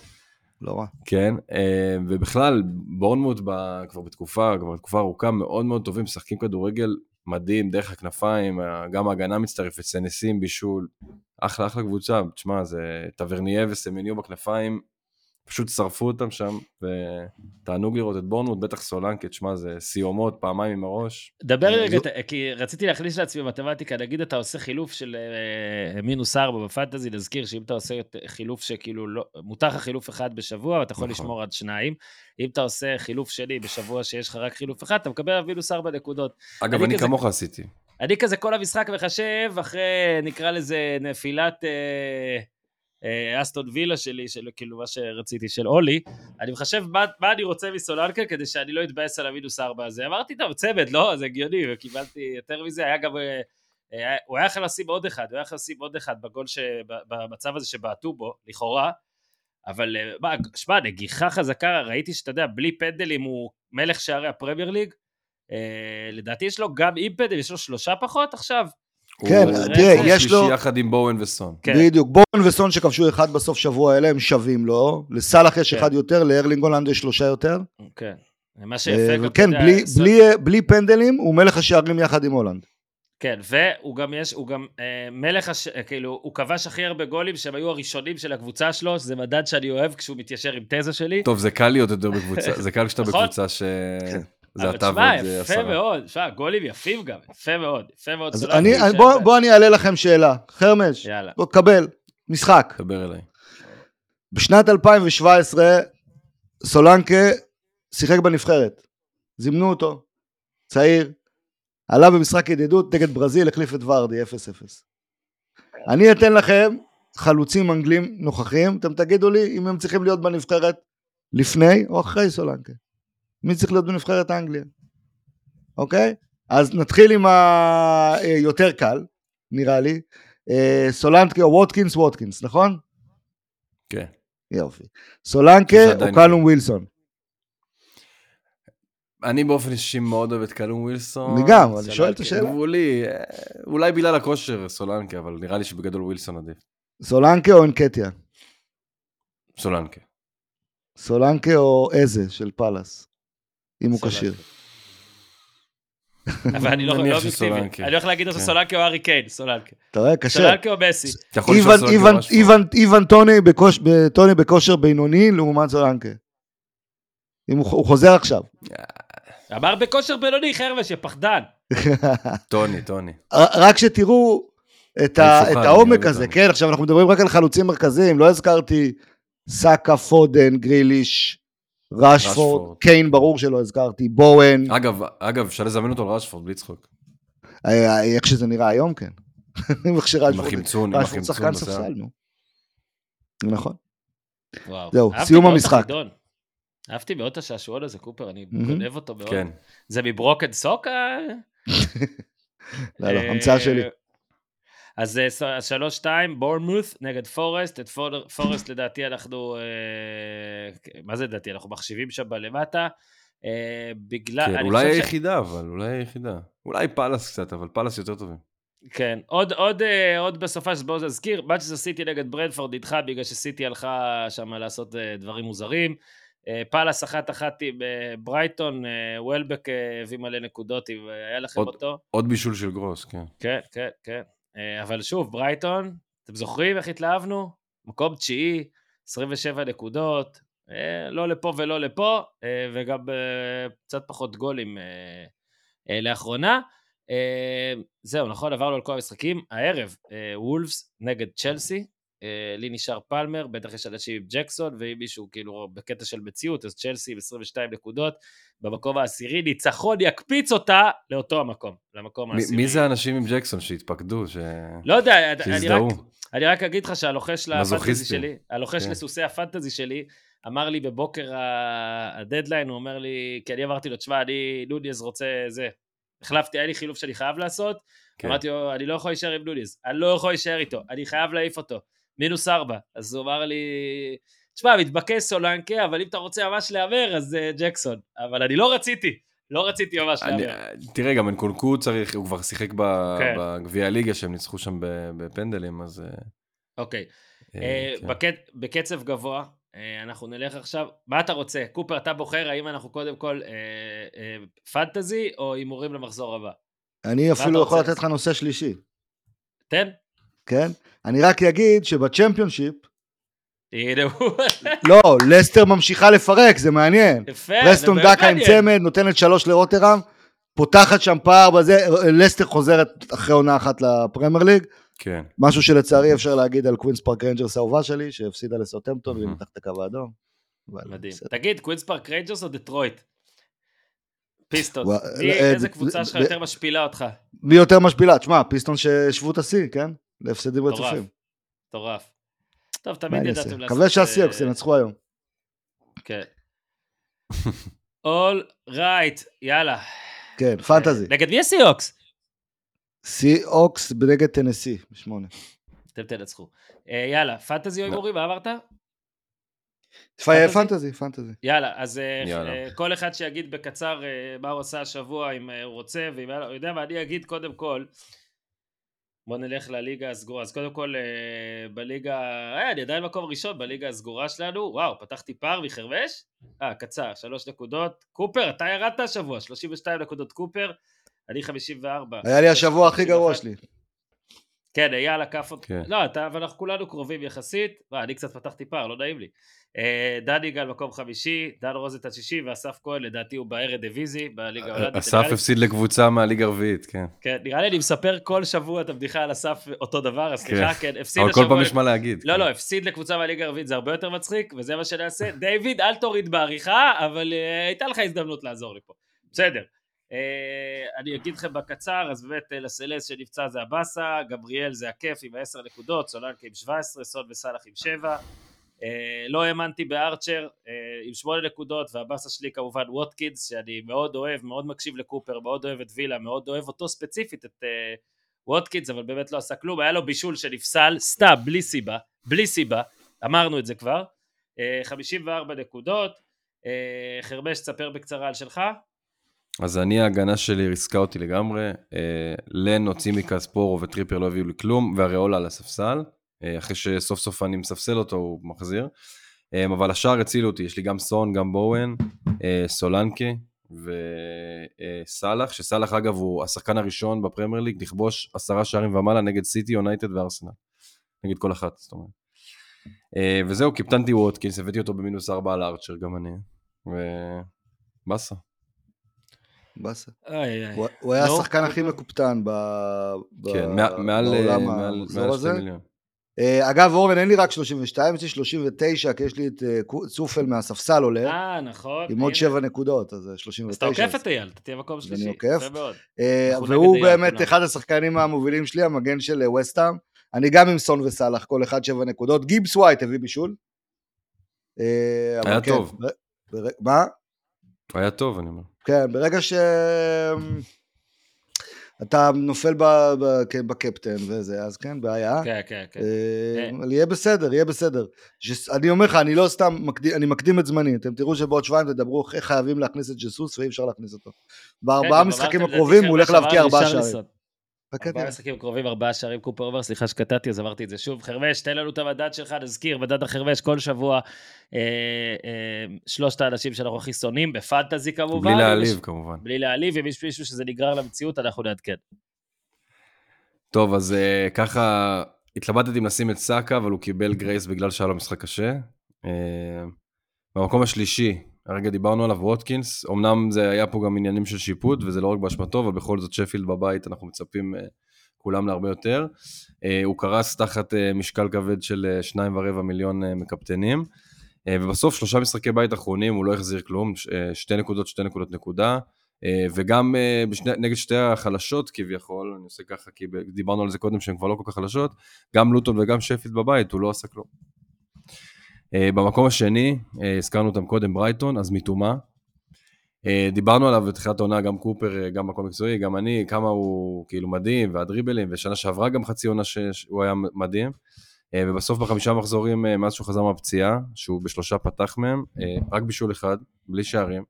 Speaker 3: לא רע.
Speaker 2: כן, אה, ובכלל, בורנמוט כבר בתקופה, כבר תקופה ארוכה, מאוד מאוד טובים, משחקים כדורגל מדהים, דרך הכנפיים, גם ההגנה מצטרפת, סנסים, בישול, אחלה אחלה קבוצה, תשמע, זה טברניה וסמניו בכנפיים, פשוט שרפו אותם שם, ותענוג לראות את בורנמוט, בטח סולנקה, תשמע, זה סיומות, פעמיים עם הראש.
Speaker 1: דבר לי רגע,
Speaker 3: זו-
Speaker 1: כי רציתי להכניס לעצמי מתמטיקה, נגיד אתה עושה חילוף של אה, מינוס ארבע בפנטזי, נזכיר שאם אתה עושה חילוף שכאילו לא, מותר לך חילוף אחד בשבוע, אתה יכול
Speaker 2: נכון.
Speaker 1: לשמור עד שניים. אם אתה עושה חילוף שני בשבוע שיש לך רק חילוף אחד, אתה מקבל מינוס ארבע נקודות.
Speaker 2: אגב,
Speaker 1: אני
Speaker 2: אני
Speaker 1: כזה-
Speaker 2: כמוך עשיתי.
Speaker 1: אני כזה כל המשחק מחשב אחרי, נקרא לזה, נפילת אה, אה, אסטון וילה שלי, של כאילו מה שרציתי, של אולי, אני מחשב מה, מה אני רוצה מסולנקה כדי שאני לא אתבאס על המינוס ארבע הזה. אמרתי, טוב, צמד, לא, זה הגיוני, וקיבלתי יותר מזה, היה גם... אה, אה, הוא היה יכול לשים עוד אחד, הוא היה יכול לשים עוד אחד בגול, ש... במצב הזה שבעטו בו, לכאורה, אבל אה, מה, שמע, נגיחה חזקה, ראיתי שאתה יודע, בלי פנדלים הוא מלך שערי הפרמייר ליג, אה, לדעתי יש לו גם עם פנדל, יש לו שלושה פחות עכשיו.
Speaker 3: כן,
Speaker 2: הוא-
Speaker 3: תראה,
Speaker 2: הוא
Speaker 3: יש לו-
Speaker 2: שלישי יחד עם בואן וסון.
Speaker 1: כן.
Speaker 3: בדיוק. בורן וסון שכבשו אחד בסוף שבוע, אלה הם שווים לו. לסאלח יש
Speaker 1: כן.
Speaker 3: אחד יותר, לארלינג הולנד יש שלושה יותר.
Speaker 1: כן. מה שיפה,
Speaker 3: אה,
Speaker 1: גם, אתה
Speaker 3: וכן,
Speaker 1: יודע,
Speaker 3: בלי-
Speaker 1: סול-
Speaker 3: בלי- בלי פנדלים, הוא מלך השערים יחד עם הולנד.
Speaker 1: כן, והוא גם יש, הוא גם אה, מלך, הש... אה, כאילו, הוא כבש הכי הרבה גולים שהם היו הראשונים של הקבוצה שלו, שזה מדד שאני אוהב כשהוא מתיישר עם תזה שלי.
Speaker 2: טוב, זה קל להיות יותר בקבוצה, זה קל כשאתה
Speaker 1: נכון.
Speaker 2: בקבוצה ש... זה אתה ועוד
Speaker 1: יפה
Speaker 2: עשרה.
Speaker 1: מאוד, תשמע, גולים יפים גם, יפה מאוד, יפה מאוד.
Speaker 3: אז אני, בוא, בוא אני אעלה לכם שאלה. חרמש,
Speaker 1: יאללה.
Speaker 3: בוא קבל, משחק.
Speaker 2: דבר אליי.
Speaker 3: בשנת 2017, סולנקה שיחק בנבחרת. זימנו אותו, צעיר, עלה במשחק ידידות נגד ברזיל, החליף את ורדי, 0-0. אני אתן לכם חלוצים אנגלים נוכחים, אתם תגידו לי אם הם צריכים להיות בנבחרת לפני או אחרי סולנקה? מי צריך להיות בנבחרת אנגליה? אוקיי? אז נתחיל עם היותר קל, נראה לי. אה, סולנקה או ווטקינס ווטקינס, נכון?
Speaker 2: כן.
Speaker 3: יופי. סולנקה או קלום ווילסון?
Speaker 2: אני באופן אישי מאוד אוהב את קלום ווילסון.
Speaker 3: אני גם, אני שואל את. השאלה.
Speaker 2: גבולי, אה, אולי בגלל הכושר סולנקה, אבל נראה לי שבגדול ווילסון עדיף.
Speaker 3: סולנקה או אנקטיה?
Speaker 2: סולנקה.
Speaker 3: סולנקה או איזה של פאלאס? אם הוא. כשיר.
Speaker 1: אבל אני לא לא אובייקטיבי.
Speaker 2: שסולנקה.
Speaker 1: אני הולך להגיד לך
Speaker 2: כן.
Speaker 1: סולנקה או ארי קיין, סולנקה.
Speaker 3: אתה רואה? קשה.
Speaker 1: סולנקה או מסי?
Speaker 3: איוון- טוני בכושר בינוני לעומת סולנקה. אם הוא חוזר עכשיו.
Speaker 1: אמר בכושר בינוני, חרבש, יא פחדן.
Speaker 2: טוני, טוני.
Speaker 3: רק שתראו את, העומק הזה. כן? עכשיו אנחנו מדברים רק על חלוצים מרכזיים, לא הזכרתי סאקה, פודן, גריליש, רשפורד,
Speaker 2: רשפורד.
Speaker 3: קיין ברור שלא הזכרתי, בואן,
Speaker 2: אגב, אגב, אפשר לזמן אותו לרשפורד בלי צחוק.
Speaker 3: אה, איך שזה נראה היום, כן.
Speaker 2: עם החמצון, עם
Speaker 3: שחקן
Speaker 2: החמצון. בשיער.
Speaker 3: ספסל, נו. נכון. זהו, סיום המשחק.
Speaker 1: אהבתי מאוד את השעשועון הזה, קופר, אני. גונב אותו מאוד.
Speaker 2: כן.
Speaker 1: זה מברוקד סוק? אה?
Speaker 3: לא, לא,
Speaker 1: אה,
Speaker 3: המצאה שלי.
Speaker 1: אז אה, אז שלוש שתיים, בורנמות' נגד פורסט, את פור- פורסט לדעתי אנחנו, אה, מה זה לדעתי? אנחנו מחשיבים שם בלמטה. אה, בגלל,
Speaker 2: כן, אולי
Speaker 1: חושב ש-
Speaker 2: היחידה, אבל אולי היחידה. אולי פאלאס קצת, אבל פאלאס יותר טובים.
Speaker 1: כן, עוד, עוד, אה, עוד בסופה של בואו נזכיר, מנצ'סטר סיטי נגד ברנטפורד נדחה בגלל שסיטי הלכה שם לעשות דברים מוזרים. פאלאס אחת אחת עם ברייטון, וולבק הביא מלא נקודות, אם היה לכם
Speaker 2: עוד-
Speaker 1: אותו.
Speaker 2: עוד בישול של גרוס, כן.
Speaker 1: כן, כן, כן. אה, אבל שוב, ברייטון, אתם זוכרים איך התלהבנו? מקום תשיעי, 27 נקודות, אה, לא לפה ולא לפה, אה, וגם קצת פחות גולים לאחרונה. זהו, נכון, עברנו על כל המשחקים. הערב, וולפס נגד צ'לסי, לי נשאר פלמר, בטח יש אנשים עם ג'קסון, ואם מישהו כאילו בקטע של מציאות, אז צ'לסי עם 22 נקודות, במקום העשירי, ניצחון יקפיץ אותה לאותו המקום, למקום העשירי.
Speaker 2: מי זה האנשים עם ג'קסון שהתפקדו, ש-
Speaker 1: לא יודע, אני רק,
Speaker 2: שהזדהו?
Speaker 1: אני רק אגיד לך שהלוחש לפנטזי. שלי, הלוחש
Speaker 2: כן.
Speaker 1: לסוסי הפנטזי שלי, אמר לי בבוקר הדדליין, הוא אומר לי, כי אני אמרתי לו, תשמע, אני, נוניז רוצה זה. החלפתי, היה לי חילוף שאני חייב לעשות,
Speaker 2: כן.
Speaker 1: אמרתי לו, אני לא יכול להישאר עם נוניז, אני לא יכול להישאר איתו, אני חייב להעיף אותו. מינוס ארבע. אז הוא אמר לי, תשמע, מתבקש סולנקה, אבל אם אתה רוצה ממש להמר, אז אה, ג'קסון. אבל אני לא רציתי, לא רציתי ממש
Speaker 2: אני-
Speaker 1: להמר.
Speaker 2: תראה, גם אנקונקו צריך, הוא כבר שיחק ב-
Speaker 1: כן.
Speaker 2: בגביע הליגה שהם ניצחו שם ב- בפנדלים, אז... אה,
Speaker 1: אוקיי.
Speaker 2: אה, כן.
Speaker 1: בקצ- בקצב גבוה, אנחנו נלך עכשיו, מה אתה רוצה? קופר, אתה בוחר האם אנחנו קודם כל אה, אה, פנטזי או הימורים למחזור הבא?
Speaker 3: אני אפילו יכול? לתת לך נושא שלישי,
Speaker 1: תן.
Speaker 3: כן? אני רק אגיד שבצ'מפיונשיפ. לא, לסטר ממשיכה לפרק, זה מעניין.
Speaker 1: יפה,
Speaker 3: פרסטון
Speaker 1: זה באמת
Speaker 3: דקה עם. צמד, נותנת שלוש לרות'רהאם, פותחת שם פער בזה, לסטר חוזרת אחרי עונה אחת לפרמייר ליג,
Speaker 2: כן.
Speaker 3: משהו שלצערי אפשר להגיד על קווינס פארק ריינג'רס האהובה שלי, שהפסידה לסאות'המפטון והיא. מתחת הקו האדום.
Speaker 1: מדהים. תגיד, קווינס פארק ריינג'רס או דטרויט? פיסטונס.
Speaker 3: אה,
Speaker 1: איזה קבוצה שלך יותר משפילה אותך?
Speaker 3: מי יותר משפילה? תשמע, פיסטונס השוו את השיא, כן? להפסדים. רצופים.
Speaker 1: מטורף. טוב, תמיד? ידעתם לעשות...
Speaker 3: מקווה שהסיהוקס
Speaker 1: אה,
Speaker 3: ינצחו היום.
Speaker 1: כן. all right, יאללה.
Speaker 3: כן, פנטזי.
Speaker 1: נגד מי הסיהוקס?
Speaker 3: סיהוקס נגד טנסי, בשמונה.
Speaker 1: אתם תנצחו. אה, יאללה, פנטזי או הימורים, מה אמרת?
Speaker 3: פנטזי, פנטזי.
Speaker 1: יאללה, אז אה. אה, כל אחד שיגיד בקצר אה, מה הוא עשה השבוע, אם אה, הוא רוצה, ואם היה לו, יודע מה, אני אגיד קודם כל, בוא נלך לליגה הסגורה. אז קודם כל, אה, בליגה, אה, אני עדיין מקום ראשון בליגה הסגורה שלנו, וואו, פתחתי פער מחרבש? אה, קצר, שלוש נקודות. קופר, אתה ירדת השבוע, 32 נקודות קופר, אני 54.
Speaker 3: היה לי השבוע הכי גרוע שלי.
Speaker 1: כן, אייל עקף אותך.
Speaker 2: כן.
Speaker 1: לא, אתה, אבל אנחנו כולנו קרובים יחסית. מה, אני קצת פתחתי פער, לא נעים לי. אה, דן יגאל מקום חמישי, דן רוזנטל שישי, ואסף כהן לדעתי הוא בארד דיוויזי, בליגה ההולנדית.
Speaker 2: אסף
Speaker 1: נראה לי-
Speaker 2: הפסיד לקבוצה מהליגה הרביעית, כן.
Speaker 1: כן, נראה לי אני מספר כל שבוע את הבדיחה על אסף אותו דבר, אז סליחה, כן, הפסיד
Speaker 2: אבל כל
Speaker 1: השבוע...
Speaker 2: פעם יש מה להגיד.
Speaker 1: לא,
Speaker 2: כן.
Speaker 1: לא, הפסיד לקבוצה מהליגה הרביעית, זה הרבה יותר מצחיק, וזה מה שנעשה. דיוויד, אל תוריד בעריכה, אבל אה, הייתה לך הזדמנות לעזור לי פה. בסדר. אה, אני אגיד לכם בקצר, אז באמת אה, לסלס שנפצע זה הבאסה, גבריאל זה הכיף עם 10 נקודות, סולנקה עם 17, סון וסאלח עם 7. אה, לא האמנתי בארצ'ר אה, עם שמונה נקודות והבאסה שלי כמובן ווטקינס שאני מאוד אוהב, מאוד מקשיב לקופר, מאוד אוהב את וילה, מאוד אוהב אותו ספציפית את אה, ווטקינס אבל באמת לא עשה כלום, היה לו בישול שנפסל סתם בלי סיבה, בלי סיבה, אמרנו את זה כבר, 54 נקודות, חרבש תספר בקצרה על שלך.
Speaker 2: אז אני ההגנה שלי ריסקה אותי לגמרי, לן הוציא מכספורו וטריפר לא הביאו לי כלום והריאולה על הספסל. אה, אחרי שסוף סוף אני מספסל אותו הוא מחזיר. אה, אבל השאר הצילו אותי, יש לי גם סון, גם בואן, אה, סולנקה וסאלח, שסאלח אגב הוא השחקן הראשון בפרמייר ליג לכבוש עשרה שערים ומעלה נגד סיטי, יונייטד וארסנל. נגד כל אחת, זאת אומרת. וזהו, קיפטנתי ווטקינס, הבאתי אותו במינוס ארבע על ארצ'ר, גם אני. ובאסה.
Speaker 3: באסה. הוא היה לא, השחקן הכי מקופטן
Speaker 2: כן, בעולם הזה.
Speaker 3: אה, אגב, אורן, אין לי רק 32, יש לי 39, כי יש לי את אה, צופל מהספסל עולה.
Speaker 1: אה, נכון.
Speaker 3: עם עוד 7 נקודות, אז 39. אז
Speaker 1: אתה עוקף את אייל, אתה תהיה מקום שלישי.
Speaker 3: אני עוקף. אה, והוא באמת אחד השחקנים המובילים שלי, המגן של וסטאם. אני גם עם סון וסאלח, כל אחד 7 נקודות. גיבס ווייט הביא בישול.
Speaker 2: היה כן, טוב.
Speaker 3: מה?
Speaker 2: היה טוב, אני אומר.
Speaker 3: כן, ברגע ש... אתה נופל ב, ב, כן, בקפטן וזה, אז כן, בעיה.
Speaker 1: כן, כן, כן.
Speaker 3: אה, אבל יהיה בסדר, יהיה בסדר. אני אומר לך, אני לא סתם, אני מקדים את זמני, אתם תראו שבעוד שבועיים תדברו איך חייבים להכניס את ג'סוס ואי אפשר להכניס אותו. בארבעה כן, משחקים הקרובים הוא הולך להבקיע ארבעה שערים.
Speaker 1: ארבעה משחקים קרובים, ארבעה שערים קופר over, סליחה שקטעתי, אז אמרתי את זה שוב. חרמש, תן לנו את המדד שלך, נזכיר, מדד החרמש כל שבוע, אה, אה, שלושת האנשים שאנחנו הכי שונאים, בפנטזי כמובן.
Speaker 2: בלי להעליב כמובן.
Speaker 1: בלי להעליב, אם יש מישהו שזה נגרר למציאות, אנחנו נעדכן.
Speaker 2: טוב, אז אה, ככה, התלבטתי אם לשים את סאקה, אבל הוא קיבל grace בגלל שהיה לו משחק קשה. אה, במקום השלישי, הרגע דיברנו עליו, ווטקינס, אמנם זה היה פה גם עניינים של שיפוט, וזה לא רק באשמתו, אבל בכל זאת שפילד בבית, אנחנו מצפים uh, כולם להרבה יותר. Uh, הוא קרס תחת uh, משקל כבד של שניים ורבע מיליון מקפטנים, ובסוף שלושה משחקי בית אחרונים הוא לא החזיר כלום, שתי נקודות, שתי נקודות נקודה, וגם בשני, נגד שתי החלשות כביכול, אני עושה ככה כי דיברנו על זה קודם שהן כבר לא כל כך חלשות, גם לוטון וגם שפילד בבית, הוא לא עשה כלום. Uh, במקום השני, uh, הזכרנו אותם קודם, ברייטון, אז. Uh, דיברנו עליו בתחילת העונה, גם קופר, גם מקום מקצועי, גם אני, כמה הוא כאילו מדהים, והדריבלים, ושנה שעברה גם חצי עונה שהוא היה מדהים. ובסוף בחמישה מחזורים, מאז שהוא חזר מהפציעה, שהוא בשלושה פתח מהם, רק בישול אחד, בלי שערים.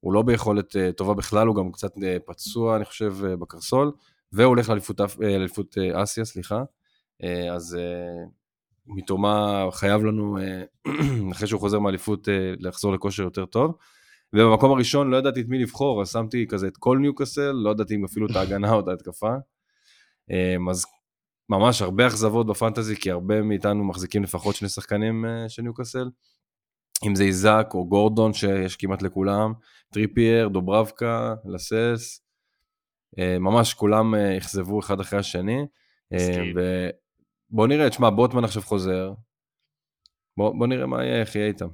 Speaker 2: הוא לא ביכולת טובה בכלל, הוא גם קצת פצוע, אני חושב, בקרסול, והוא הולך לאליפות אסיה, סליחה. אז מיטומה חייב לנו, אה, אחרי שהוא חוזר מאליפות, אה, לחזור לכושר יותר טוב. ובמקום הראשון לא ידעתי את מי לבחור, אז שמתי כזה את כל ניוקאסל, לא ידעתי אם אפילו את ההגנה או את ההתקפה. אה, אז ממש הרבה אכזבות בפנטזי, כי הרבה מאיתנו מחזיקים לפחות שני שחקנים של ניוקאסל. אם זה איסאק או גורדון, שיש כמעט לכולם, טריפייר, דוברבקה, לסלס, ממש כולם אכזבו אחד אחרי השני. בוא נראה, תשמע, בוטמן עכשיו חוזר. בוא, בוא נראה מה יהיה, איך יהיה איתם.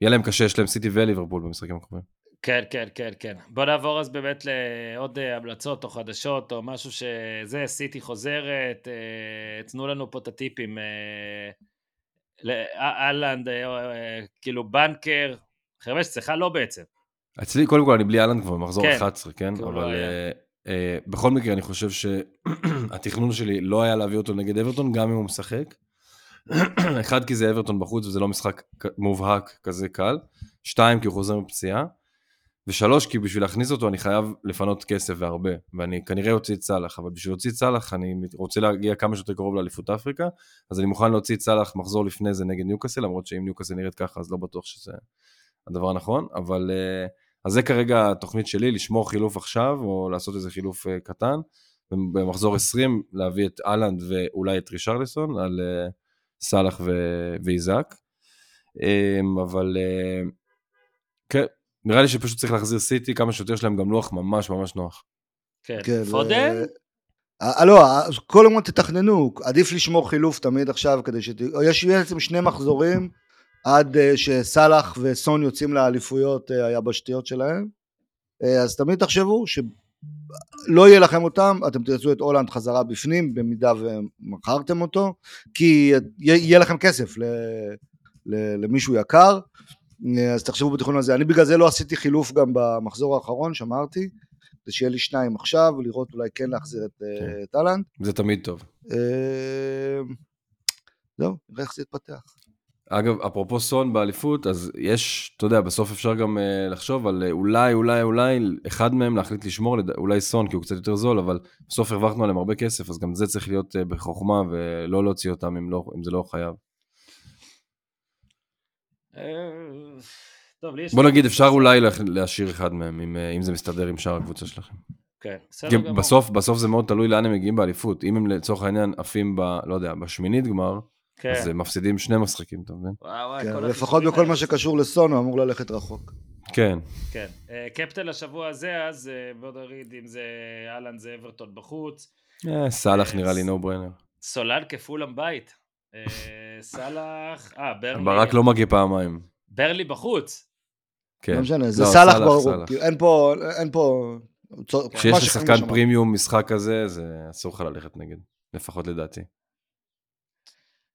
Speaker 2: יהיה להם קשה, יש להם סיטי וליברפול במשחקים הקרובים.
Speaker 1: כן, כן, כן, כן. בוא נעבור אז באמת לעוד אה, המלצות או חדשות או משהו שזה, סיטי חוזרת, אה, תנו לנו פה את הטיפים. אה, אהלנד, כאילו בנקר, חרמש אצלך לא בעצם.
Speaker 2: אצלי, קודם כל, אני בלי אהלנד כבר במחזור כן, 11, כן? אבל לא בכל מקרה, אני חושב שהתכנון שלי לא היה להביא אותו נגד אברטון, גם אם הוא משחק. אחד, כי זה אברטון בחוץ וזה לא משחק מובהק כזה קל. שתיים, כי הוא חוזר מפציעה. ושלוש, כי בשביל להכניס אותו אני חייב לפנות כסף והרבה. ואני כנראה אוציא את סאלח, אבל בשביל להוציא את סאלח אני רוצה להגיע כמה שיותר קרוב לאליפות אפריקה, אז אני מוכן להוציא את סאלח מחזור לפני זה נגד ניוקאסל, למרות שאם ניוקאסל נראית ככה אז לא בטוח שזה הדבר הנכון, אבל... Uh, אז זה כרגע התוכנית שלי, לשמור חילוף עכשיו, או לעשות איזה חילוף uh, קטן, במחזור 20 להביא את אהלנד ואולי את רישרליסון על uh, סאלח ו- ואיזק. Um, אבל uh, כן, נראה לי שפשוט צריך להחזיר סיטי, כמה שיותר שלהם גם לוח ממש ממש נוח.
Speaker 1: כן, כן פודן?
Speaker 3: לא, כל הזמן תתכננו, עדיף לשמור חילוף תמיד עכשיו, כדי ש... יש בעצם שני מחזורים. עד uh, שסאלח וסון יוצאים לאליפויות uh, היבשתיות שלהם uh, אז תמיד תחשבו שלא יהיה לכם אותם אתם תרצו את הולנד חזרה בפנים במידה ומכרתם אותו כי יהיה לכם כסף למישהו יקר, אה, אז תחשבו בתיכון הזה. אני בגלל זה לא עשיתי חילוף גם במחזור האחרון, שמרתי, כדי שיהיה לי שניים עכשיו, לראות אולי כן להחזיר את אה,
Speaker 2: כן.
Speaker 3: טלנט.
Speaker 2: זה תמיד טוב.
Speaker 3: אה, זהו, נראה איך זה יתפתח.
Speaker 2: אגב, אפרופו סון באליפות, אז יש, אתה יודע, בסוף אפשר גם uh, לחשוב על uh, אולי, אולי, אולי, אחד מהם להחליט לשמור, לד... אולי סון, כי הוא קצת יותר זול, אבל בסוף הרווחנו עליהם הרבה כסף, אז גם זה צריך להיות uh, בחוכמה, ולא להוציא אותם אם, לא, אם זה לא חייב.
Speaker 1: אה, טוב.
Speaker 2: בוא נגיד, אפשר אולי לה- להשאיר אחד מהם, אם, אם זה מסתדר עם שאר הקבוצה שלכם.
Speaker 1: כן, בסדר גמור.
Speaker 2: בסוף, בסוף זה מאוד תלוי לאן הם מגיעים באליפות. אם הם לצורך העניין עפים ב... לא יודע, בשמינית גמר,
Speaker 1: כן.
Speaker 2: אז הם מפסידים שני משחקים, אתה מבין?
Speaker 1: וואו, וואי,
Speaker 3: כן,
Speaker 1: כל
Speaker 3: לפחות בכל
Speaker 1: האלה.
Speaker 3: מה שקשור לסון, הוא אמור ללכת רחוק.
Speaker 2: כן.
Speaker 1: כן. אה, קפטן לשבוע הזה, אז אה, בוא נוריד אם זה אהלן זה אברטון בחוץ.
Speaker 2: אה, סאלח
Speaker 1: אה,
Speaker 2: נראה לי נו ברנר.
Speaker 1: סולן כפולאם בית. אה, סאלח, אה, ברלי.
Speaker 2: ברק לא מגיע פעמיים.
Speaker 1: ברלי בחוץ.
Speaker 2: כן.
Speaker 3: לא משנה, זה
Speaker 2: לא,
Speaker 3: סאלח ברור. כאילו, אין פה, אין פה...
Speaker 2: כשיש
Speaker 3: מה
Speaker 2: לך
Speaker 3: שחיים
Speaker 2: שחקן
Speaker 3: שם.
Speaker 2: פרימיום משחק כזה, זה אסור לך ללכת נגד. לפחות לדעתי.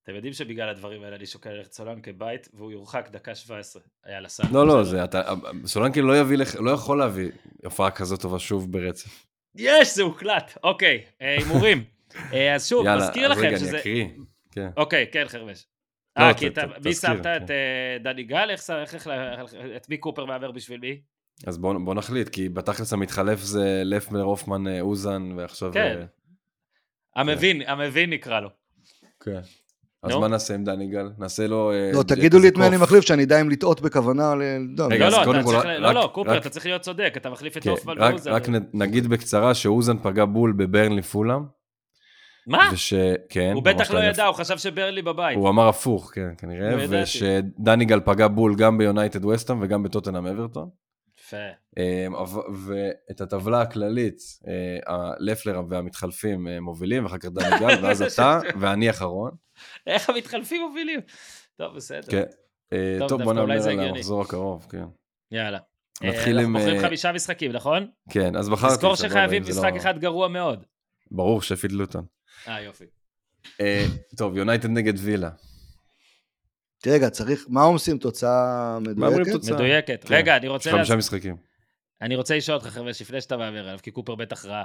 Speaker 1: אתם יודעים שבגלל הדברים האלה אני שוקל ללכת סולן כבית, והוא יורחק דקה 17. היה לסל.
Speaker 2: לא, לא, זה אתה... סולנקי לא יביא לך, לא יכול להביא הופעה כזאת טובה שוב ברצף.
Speaker 1: יש, זה הוקלט. אוקיי, אה, הימורים. אה, אז שוב,
Speaker 2: יאללה,
Speaker 1: מזכיר
Speaker 2: אז
Speaker 1: לכם
Speaker 2: רגע,
Speaker 1: שזה...
Speaker 2: אני אקריא. כן.
Speaker 1: אוקיי, כן, חרמש.
Speaker 2: לא,
Speaker 1: אה, כי אתה, מי שמת
Speaker 2: כן.
Speaker 1: את אה, דני גל? איך, את מי קופר מהמר בשביל מי?
Speaker 2: אז בוא נחליט, כי בתכלס המתחלף זה לפנר, הופמן, אוזן, ועכשיו...
Speaker 1: כן. המבין, המבין נקרא לו.
Speaker 2: כן. אז. מה נעשה עם דני גל? נעשה לו... אה,
Speaker 3: לא, תגידו לי את מי. אני מחליף, שאני אדע אם לטעות בכוונה. ל- לא,
Speaker 2: רגע,
Speaker 1: לא, לא, לא, לא,
Speaker 2: רק-
Speaker 1: קופר, אתה צריך להיות צודק, אתה מחליף את
Speaker 2: כן,
Speaker 1: הופמן
Speaker 2: רק-
Speaker 1: ואוזן.
Speaker 2: רק נגיד בקצרה שאוזן פגע בול בברנלי פולאם.
Speaker 1: מה?
Speaker 2: וש... כן.
Speaker 1: הוא בטח לא ידע, הוא חשב שברלי בבית.
Speaker 2: הוא אמר הפוך, כן, כנראה,
Speaker 1: לא.
Speaker 2: ושדניגל פגע בול גם ביונייטד וסטאם וגם בטוטנאם אברטון.
Speaker 1: יפה.
Speaker 2: אמ, ואת הטבלה הכללית, אה, הלפלר והמתחלפים אה, מובילים, ואחר כך דניגל, ואז אתה, ואני אחרון.
Speaker 1: איך המתחלפים מובילים? טוב, בסדר.
Speaker 2: כן. אה,
Speaker 1: טוב,
Speaker 2: בוא
Speaker 1: זה
Speaker 2: על. המחזור הקרוב, כן.
Speaker 1: יאללה.
Speaker 2: נתחיל עם,
Speaker 1: אנחנו בוחרים חמישה משחקים, נכון?
Speaker 2: כן, אז בחרתי.
Speaker 1: תזכור שחייבים
Speaker 2: זה
Speaker 1: משחק
Speaker 2: לא-
Speaker 1: אחד גרוע מאוד.
Speaker 2: ברור, שפיד לוטון.
Speaker 1: אה, יופי.
Speaker 2: טוב, יונייטד נגד וילה.
Speaker 3: רגע, צריך, מה עושים? תוצאה מדויקת?
Speaker 2: תוצאה?
Speaker 1: מדויקת.
Speaker 2: כן.
Speaker 1: רגע, אני
Speaker 2: יש
Speaker 1: רוצה...
Speaker 2: חמישה
Speaker 1: להז-
Speaker 2: משחקים.
Speaker 1: אני רוצה לשאול אותך, חבר'ה, לפני שאתה מעביר עליו, כי קופר בטח רע.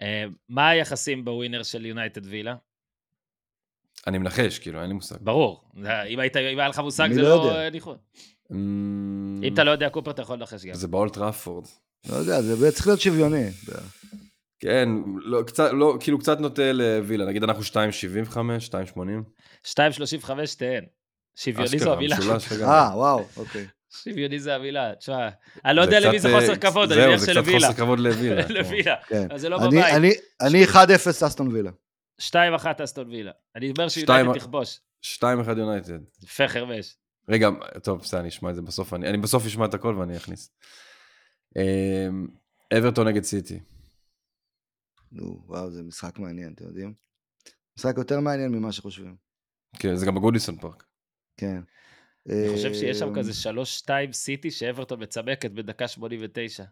Speaker 1: אה, מה היחסים בווינר של יונייטד וילה?
Speaker 2: אני מנחש, כאילו, אין לי מושג.
Speaker 1: ברור. אם היית- אם היה לך מושג, זה
Speaker 3: לא
Speaker 1: לא
Speaker 3: יודע.
Speaker 1: אה, ניחוש.
Speaker 2: אמ,
Speaker 1: אם אתה לא יודע קופר, אתה יכול לנחש גם.
Speaker 2: זה באולט ראפורד.
Speaker 3: לא יודע, זה צריך להיות שוויוני.
Speaker 2: כן, לא, קצת, לא, כאילו קצת נוטה לווילה, נגיד אנחנו 2.75, 2.80.
Speaker 1: 2.35 שתיהן. שוויוני זו המילה.
Speaker 3: אה, וואו, אוקיי.
Speaker 1: שוויוני זה המילה. תשמע, אני לא יודע למי זה חוסר
Speaker 2: אה,
Speaker 1: כבוד, אני
Speaker 2: זהו,
Speaker 1: מניח
Speaker 2: זה קצת
Speaker 1: שלווילה.
Speaker 2: חוסר כבוד לווילה.
Speaker 1: לווילה.
Speaker 3: כן.
Speaker 1: אז זה לא
Speaker 3: אני-
Speaker 1: בבית.
Speaker 3: אני- אני 1-0 אסטון וילה.
Speaker 1: 2-1 אסטון וילה. אני אומר
Speaker 2: שתיים-
Speaker 1: שיונייטד תכבוש.
Speaker 2: 2-1 יונייטד.
Speaker 1: יפה חרמש.
Speaker 2: רגע, טוב, בסדר, אני אשמע את זה בסוף, אני, אני בסוף אשמע את הכל ואני אכניס. אמ, אברטון נגד סיטי.
Speaker 3: נו, וואו, זה משחק מעניין, אתם יודעים? משחק יותר מעניין ממה שחושבים.
Speaker 2: כן, זה גם בגודיסון פארק.
Speaker 3: כן.
Speaker 1: אני חושב שיש שם
Speaker 3: אה,
Speaker 1: כזה 3-2 סיטי שאברטון מצמקת בדקה 89.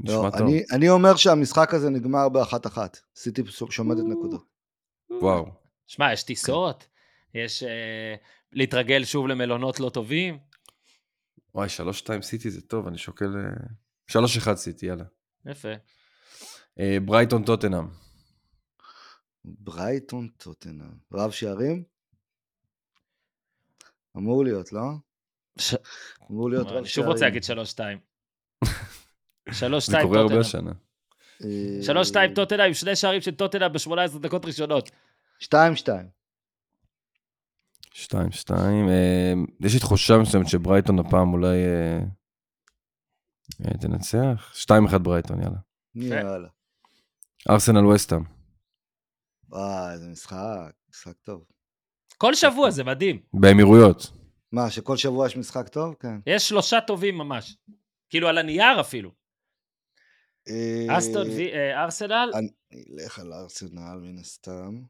Speaker 3: לא. אני, אני אומר שהמשחק הזה נגמר באחת-אחת. סיטי שומדת נקודות.
Speaker 2: וואו.
Speaker 1: שמע, יש טיסות, יש אה, להתרגל שוב למלונות לא טובים.
Speaker 2: וואי, 3-2 סיטי זה טוב, אני שוקל... אה, 3-1 סיטי, יאללה.
Speaker 1: יפה.
Speaker 2: אה, ברייטון טוטנאם.
Speaker 3: ברייטון טוטנאם. רב שערים? אמור להיות, לא?
Speaker 1: ש-
Speaker 3: אמור להיות רב שערים.
Speaker 1: אני שוב רוצה להגיד 3-2. 3-2
Speaker 2: זה קורה הרבה. השנה.
Speaker 3: אה,
Speaker 1: 3-2 טוטנאם עם שני שערים של טוטנאם ב-18 דקות ראשונות.
Speaker 3: 2-2.
Speaker 2: 2-2. אה, יש לי תחושה מסוימת שברייטון הפעם אולי אה, אה, תנצח. 2-1 ברייטון, יאללה.
Speaker 3: יאללה.
Speaker 2: ארסנל וסטאם.
Speaker 3: וואי, איזה משחק. משחק טוב.
Speaker 1: כל שבוע זה מדהים.
Speaker 2: באמירויות.
Speaker 3: מה, שכל שבוע יש משחק טוב? כן.
Speaker 1: יש שלושה טובים ממש. כאילו על הנייר אפילו.
Speaker 3: אה,
Speaker 1: אסטון וי... אה, ארסנל,
Speaker 3: אני אלך על ארסנל מן הסתם.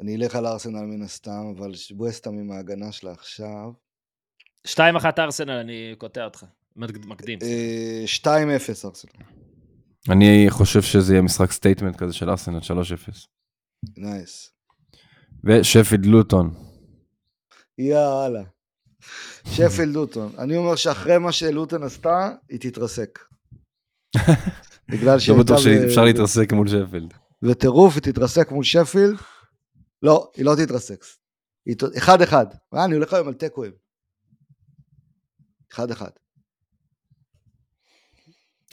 Speaker 3: אני אלך על ארסנל מן הסתם, אבל ווסטהאם עם ההגנה שלה עכשיו.
Speaker 1: 2-1 ארסנל, אני קוטע אותך. מק- מקדים.
Speaker 3: אה, 2-0 ארסנל.
Speaker 2: אני חושב שזה יהיה משחק statement כזה של ארסנל 3-0.
Speaker 3: Nice.
Speaker 2: ושפילד לוטון.
Speaker 3: יאללה. שפילד לוטון. אני אומר שאחרי מה שלוטון עשתה, היא תתרסק. בגלל שהיא
Speaker 2: לא
Speaker 3: הייתה
Speaker 2: בטוח
Speaker 3: ב-
Speaker 2: שאפשר להתרסק מול שפילד.
Speaker 3: וטירוף, היא תתרסק מול שפילד. לא, היא לא תתרסק. אחד אחד. אה, אני הולך היום על תיקואים. אחד אחד.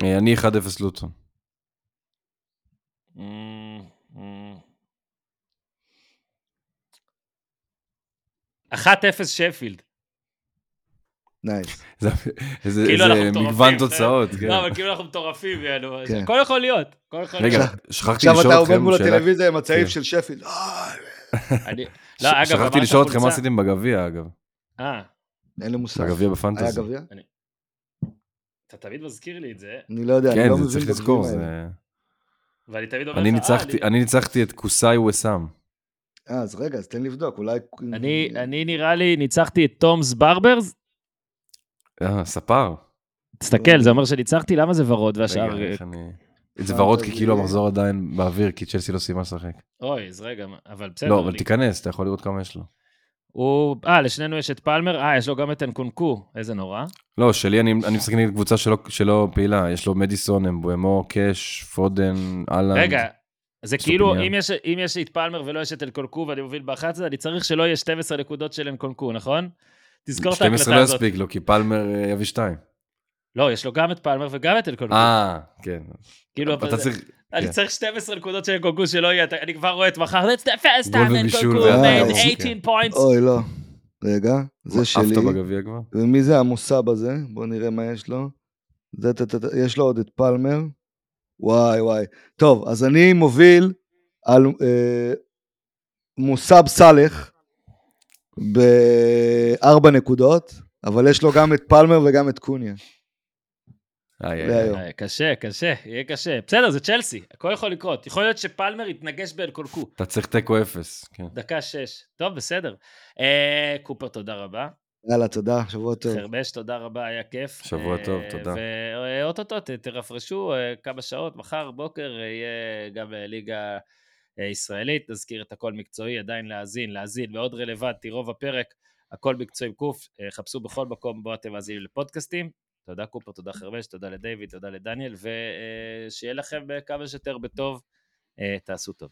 Speaker 2: אה, אני 1-0 לוטון.
Speaker 1: 1-0 שפילד.
Speaker 3: נייס.
Speaker 2: זה- איזה
Speaker 1: כאילו
Speaker 2: מגוון
Speaker 1: אתה-
Speaker 2: תוצאות. כן.
Speaker 1: לא, אבל כאילו אנחנו מטורפים, יענו.
Speaker 3: כן.
Speaker 1: הכל יכול להיות.
Speaker 2: רגע. שכחתי
Speaker 3: עכשיו
Speaker 2: לשאול
Speaker 3: אתה עומד
Speaker 2: אתכם
Speaker 3: מול
Speaker 2: שאלה.
Speaker 3: הטלוויזיה עם הצעיף
Speaker 2: כן.
Speaker 3: של שפילד. אה,
Speaker 1: לא,
Speaker 2: שכחתי לשאול אתכם מה עשיתם בגביע, אגב.
Speaker 1: אה,
Speaker 3: אין לי מושג.
Speaker 2: בגביע
Speaker 3: היה
Speaker 2: בפנטזי.
Speaker 3: גביע?
Speaker 1: אתה תמיד מזכיר לי את זה,
Speaker 3: אני לא יודע, אני
Speaker 2: כן,
Speaker 3: לא
Speaker 2: זה
Speaker 3: מבין
Speaker 2: צריך לזכור.
Speaker 3: בגביעים
Speaker 2: זה-
Speaker 3: האלה.
Speaker 1: ואני תמיד אומר לך,
Speaker 2: אני
Speaker 1: אה, אני
Speaker 2: ניצחתי את קוסאי וסאם.
Speaker 3: אה, אז רגע, אז תן לבדוק, אולי...
Speaker 1: אני, אני נראה לי, ניצחתי את תומס ברברס.
Speaker 2: אה, ספר.
Speaker 1: תסתכל, זה אומר שניצחתי, למה זה ורוד והשאר...
Speaker 2: איך אני... זה. ורוד כי כאילו המחזור עדיין באוויר, כי צ'לסי לא סיימה לשחק.
Speaker 1: אוי, אז רגע, אבל בסדר.
Speaker 2: לא, אבל תיכנס, אתה יכול לראות כמה יש לו.
Speaker 1: הוא... אה, לשנינו יש את פלמר, אה, יש לו גם את אנקונקו, איזה נורא.
Speaker 2: לא, שלי, אני אני משחק נגד קבוצה שלא- שלא פעילה, יש לו מדיסון, אמבואמו, קאש, פודן, אהלן.
Speaker 1: רגע, זה כאילו. אם יש, אם יש את פלמר ולא יש את אלקונקו ואני מוביל ב-11, אני צריך שלא יהיה 12 נקודות של אנקונקו, נכון? תזכור את
Speaker 2: 12
Speaker 1: ההקלטה
Speaker 2: לא
Speaker 1: הזאת.
Speaker 2: יספיק לו, כי פלמר אה, יביא שתיים.
Speaker 1: לא, יש לו גם את פלמר וגם את אלקונקו.
Speaker 2: אה, כן.
Speaker 1: כאילו,
Speaker 2: אתה
Speaker 1: אבל-
Speaker 2: צריך...
Speaker 1: אני
Speaker 2: כן.
Speaker 1: צריך 12 נקודות של אנקונקו שלא יהיה, אני כבר רואה את מחר, that's the first time
Speaker 3: והכל,
Speaker 1: made
Speaker 2: כן.
Speaker 1: 18 points.
Speaker 3: אוי, לא. רגע, זה שלי.
Speaker 2: עפת בגביע כבר?
Speaker 3: ומי זה המוסב הזה? בוא נראה מה יש לו. יש לו עוד את פלמר. וואי וואי. טוב, אז אני מוביל על אה, מוסב סאלח בארבע נקודות, אבל יש לו גם את פלמר וגם את קוניה.
Speaker 2: איי,
Speaker 1: קשה, קשה, יהיה קשה. בסדר, זה צ'לסי, הכל יכול לקרות. יכול להיות שפלמר יתנגש באלקונקו.
Speaker 2: אתה צריך תיקו אפס, כן.
Speaker 1: דקה שש. טוב, בסדר. אה, קופר, תודה רבה.
Speaker 3: יאללה, תודה, שבוע טוב.
Speaker 1: חרבש, תודה רבה, היה כיף.
Speaker 2: שבוע
Speaker 1: אה,
Speaker 2: טוב, תודה.
Speaker 1: ואו-טו-טו, תרפרשו אה, כמה שעות, מחר בוקר אה, יהיה גם ליגה ישראלית, נזכיר את הכל מקצועי, עדיין להאזין, להאזין, מאוד רלוונטי, רוב הפרק, הכל מקצועי עם קוף, חפשו בכל מקום בו אתם מאזינים לפודקאסטים. תודה קופר, תודה חרבש, תודה לדיוויד, תודה לדניאל, ושיהיה לכם כמה שיותר בטוב, תעשו טוב.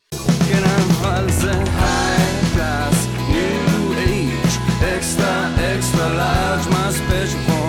Speaker 4: כן אבל זה היי קלאס, ניו